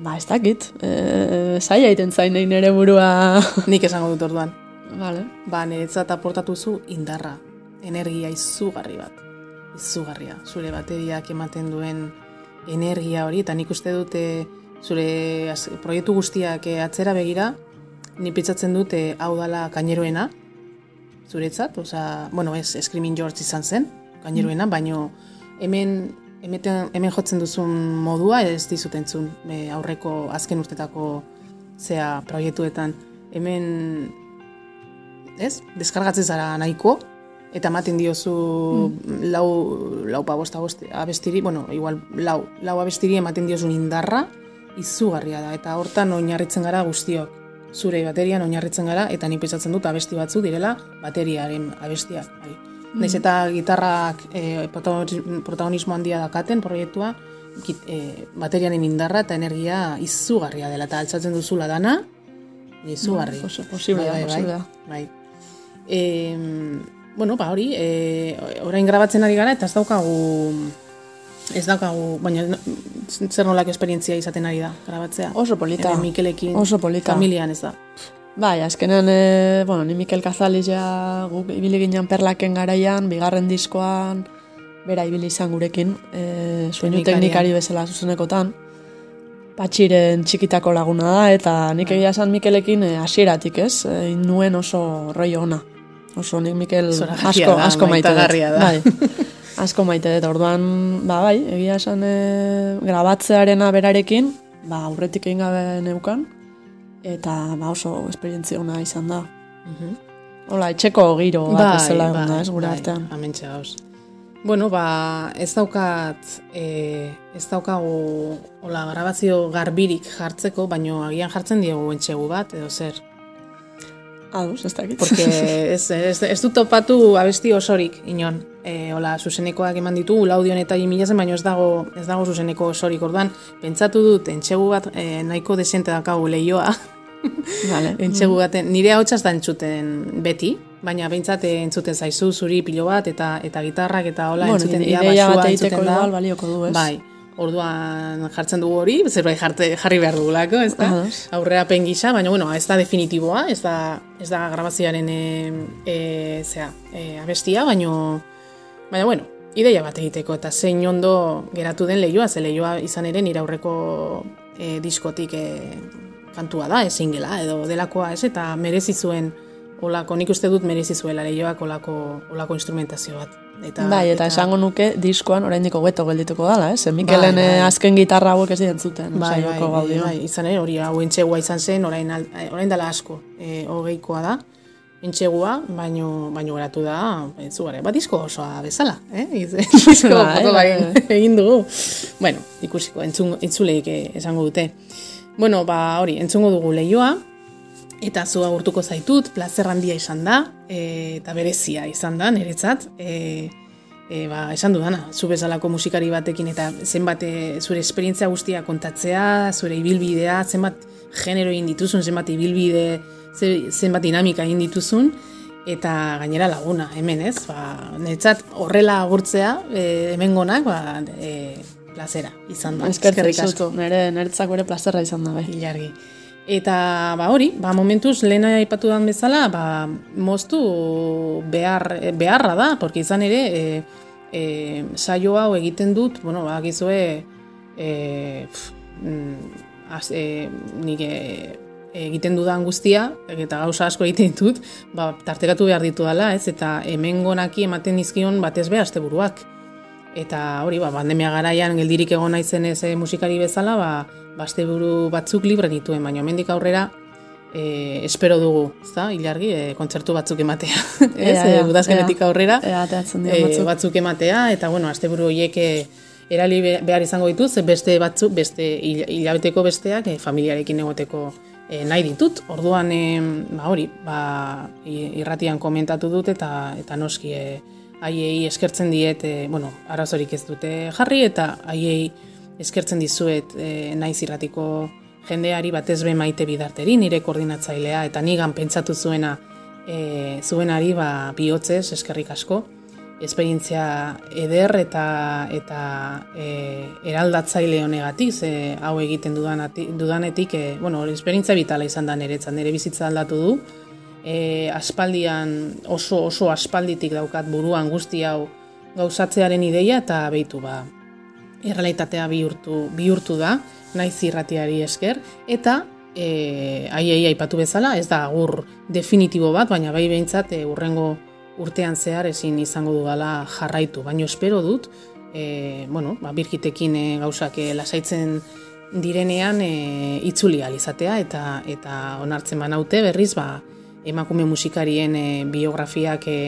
Ba, ez dakit, e, zaila egiten zain nahi nire burua. Nik esango dut orduan. vale. Ba, niretzat aportatu zu indarra, energia izugarri bat. Izugarria. Zure bateriak ematen duen energia hori, eta nik uste dute zure proiektu guztiak eh, atzera begira, ni pitzatzen dute hau dala kaineroena, zuretzat, osea, bueno, ez, Screaming George izan zen, kaineroena, baino hemen Hemen, hemen jotzen duzun modua ez dizut entzun e, aurreko azken urtetako zea proiektuetan. Hemen ez? Deskargatzen zara nahiko, eta ematen diozu lau, lau pa bosta abestiri, bueno, igual lau, lau abestiri ematen diozun indarra, izugarria da, eta hortan oinarritzen gara guztiok. Zure baterian oinarritzen gara, eta ni pentsatzen dut abesti batzu direla bateriaren abestiak. Bai. Naiz eta gitarrak e, protagonismo handia dakaten proiektua, git, e, baterianen indarra eta energia izugarria dela, eta altzatzen duzula dana, izugarri. Bai, posi- posible bai, bai, da. bai. E, bueno, ba hori, e, orain grabatzen ari gara eta ez daukagu ez daukagu, baina zer nolak esperientzia izaten ari da grabatzea. Oso polita. Ere Mikelekin, Oso polita. familian ez da. Bai, azkenean, e, bueno, ni Mikel Kazaliz ja guk ibili ginen perlaken garaian, bigarren diskoan, bera ibili izan gurekin, e, soinu teknikari bezala zuzenekotan. Patxiren txikitako laguna da, eta nik egia esan Mikelekin e, hasieratik ez, e, nuen oso roi ona. Oso nik Mikel asko, da, asko maite dut. da. Bai, *laughs* asko maite dut, orduan, ba bai, egia esan e, grabatzearena berarekin, ba aurretik egin gabe neukan, eta ba oso esperientzia ona izan da. Hola, etxeko giro bat bezala egon da, ez, gure artean. Amentxe gauz. Bueno, ba, ez daukat, e, ez daukagu, hola, grabazio garbirik jartzeko, baino agian jartzen diegu entxegu bat, edo zer. Aduz, ez dakit. Porque *laughs* ez, ez, ez dut topatu abesti osorik, inon. E, hola, zuzenekoak eman ditugu, laudion eta imilazen, baino ez dago, ez dago zuzeneko osorik. Orduan, pentsatu dut, entxegu bat e, nahiko desente dakagu lehioa, *laughs* Vale. Entxegu baten, nire hau da entzuten beti, baina behintzat eh, entzuten zaizu zuri pilo bat eta eta gitarrak eta hola Bueno, entzuten dira ideia basua bat egiteko entzuten da. igual balioko du, ez? Bai, orduan jartzen dugu hori, zerbait jarte, jarri behar dugulako, ez da? Ados. Aurrera gisa, baina bueno, ez da definitiboa, ez da, ez da grabazioaren e, e, zea, e, abestia, baino, baina bueno, ideia bat egiteko eta zein ondo geratu den lehioa, ze lehioa izan ere nire aurreko e, diskotik e, kantua da, ez singela edo delakoa ez, eta merezi zuen olako, nik uste dut merezi zuela lehioak olako, olako instrumentazio bat. Eta, bai, eta, esango nuke diskoan oraindik hobeto geldituko dala, ez? Mikelen Bai, eh, bai. azken gitarra hauek ez diren zuten. Bai, bai, bai, gaudioan. bai, izan ere, hori hau entxegua izan zen, orain, eh, orain dela asko, e, hogeikoa da, entxegua, baino, baino geratu da, entzugare, bat disko osoa bezala, eh? Iz- *laughs* disko Bai, foto bai, bai, egin dugu. Bueno, ikusiko, entzun, entzuleik eh, esango dute. Bueno, ba, hori, entzungo dugu lehioa, eta zu agurtuko zaitut, plazer handia izan da, e, eta berezia izan da, niretzat, e, e, ba, esan dudana, zu bezalako musikari batekin eta zenbat e, zure esperientzia guztia kontatzea, zure ibilbidea, zenbat genero egin dituzun, zenbat ibilbide, ze- zenbat dinamika egin dituzun, eta gainera laguna, hemen ez, ba, niretzat horrela agurtzea, e, hemen gonak, ba, e, plazera izan da. Eskerrik asko. nire niretzako ere plazerra izan da, bai. Ilargi. Eta ba hori, ba momentuz lehena aipatu dan bezala, ba moztu behar, beharra da, porque izan ere e, e, saio hau egiten dut, bueno, ba gizue e, pf, mm, az, e, nik e, egiten dudan guztia, eta gauza asko egiten ditut, ba, tartekatu behar ditu dela, ez, eta hemen gonaki ematen dizkion batez be asteburuak. Eta hori, ba, pandemia garaian geldirik egon naizen ez eh, musikari bezala, ba, basteburu batzuk libre nituen, baina hemendik aurrera e, espero dugu, ezta? Ilargi, e, kontzertu batzuk ematea. *laughs* ez, Ea, ea, udazkenetik ea. aurrera Ea, ateratzen dira e, batzuk. batzuk ematea, eta bueno, asteburu horiek erali be- behar izango dituz, beste batzuk, beste hil- hilabeteko besteak e, familiarekin egoteko e, nahi ditut. Orduan, e, ba hori, ba, irratian komentatu dut eta eta noski e, haiei eskertzen diet, e, bueno, arazorik ez dute jarri eta haiei eskertzen dizuet e, naiz irratiko jendeari batez be maite bidarteri, nire koordinatzailea eta nigan pentsatu zuena e, zuenari ba, bihotzez eskerrik asko. Esperientzia eder eta eta e, eraldatzaile honegatik, ze hau egiten dudanati, dudanetik, e, bueno, esperientzia vitala izan da niretzat, nire bizitza aldatu du, e, aspaldian oso oso aspalditik daukat buruan guzti hau gauzatzearen ideia eta behitu ba errealitatea bihurtu, bihurtu da, naiz irratiari esker, eta e, aiei aipatu bezala, ez da agur definitibo bat, baina bai behintzat e, urrengo urtean zehar ezin izango dudala jarraitu, baina espero dut, e, bueno, ba, birkitekin e, gauzak e, lasaitzen direnean e, itzuli ahal izatea eta eta onartzen banaute berriz ba, emakume musikarien e, biografiak e,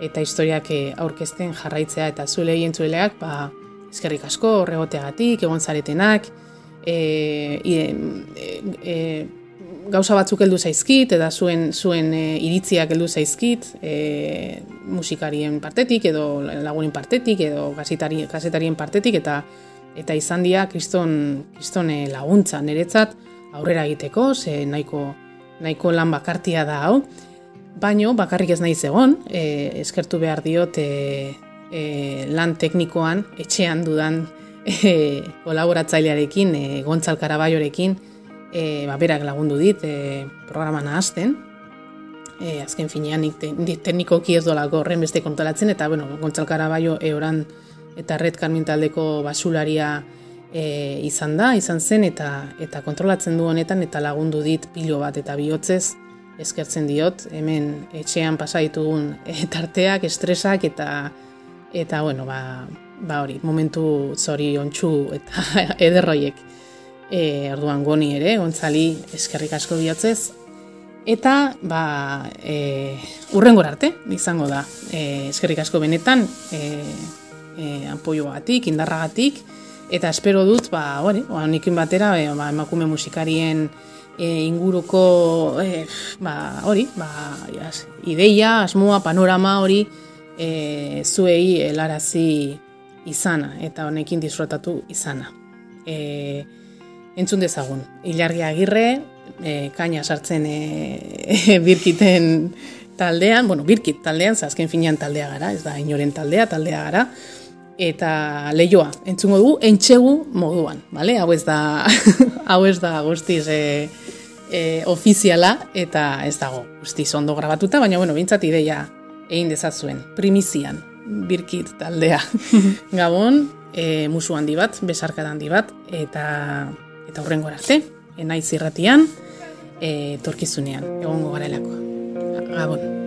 eta historiak e, aurkezten jarraitzea eta zuelei entzueleak ba, eskerrik asko horregoteagatik, egon zaretenak, e, e, gauza batzuk heldu zaizkit, eta zuen zuen e, iritziak heldu zaizkit, e, musikarien partetik, edo lagunen partetik, edo gazetari, gazetarien partetik, eta eta izan dira kriston, kriston laguntza niretzat aurrera egiteko, ze nahiko, nahiko lan bakartia da hau, baino bakarrik ez naiz egon, e, eskertu behar diot e, e, lan teknikoan, etxean dudan e, kolaboratzailearekin, e, Gontzal Karabaiorekin, e, ba, berak lagundu dit e, programa nahazten, e, azken finean nik te, nik teknikoki ez dolako horren beste kontolatzen, eta bueno, Gontzal Karabaio eoran eta Red Carmin taldeko basularia e, izan da, izan zen, eta eta kontrolatzen du honetan, eta lagundu dit pilo bat eta bihotzez, eskertzen diot, hemen etxean pasa ditugun e, tarteak, estresak, eta eta bueno, ba, ba hori, momentu zori ontsu eta *laughs* ederroiek. E, orduan goni ere, gontzali eskerrik asko bihotzez, Eta, ba, e, urrengor arte, izango da, e, eskerrik asko benetan, e, e, anpoioagatik, indarragatik, eta espero dut, ba, hori, ba, nikin batera, e, ba, emakume musikarien e, inguruko, e, ba, hori, ba, jas, ideia, asmoa, panorama hori, e, zuei helarazi izana, eta honekin disfrutatu izana. E, entzun dezagun, Ilargi Agirre, e, kaina sartzen e, *laughs* birkiten taldean, bueno, birkit taldean, zazken finean taldea gara, ez da inoren taldea, taldea gara, eta leioa, entzungo dugu, entxegu moduan, bale? Hau ez da, *laughs* hau ez da guztiz e, e, ofiziala, eta ez dago guztiz ondo grabatuta, baina, bueno, bintzat ideia egin dezazuen, primizian, birkit taldea. *laughs* Gabon, e, musu handi bat, besarka handi bat, eta eta horrengo arte, enaiz irratian, e, torkizunean, egongo garelako. Gabon.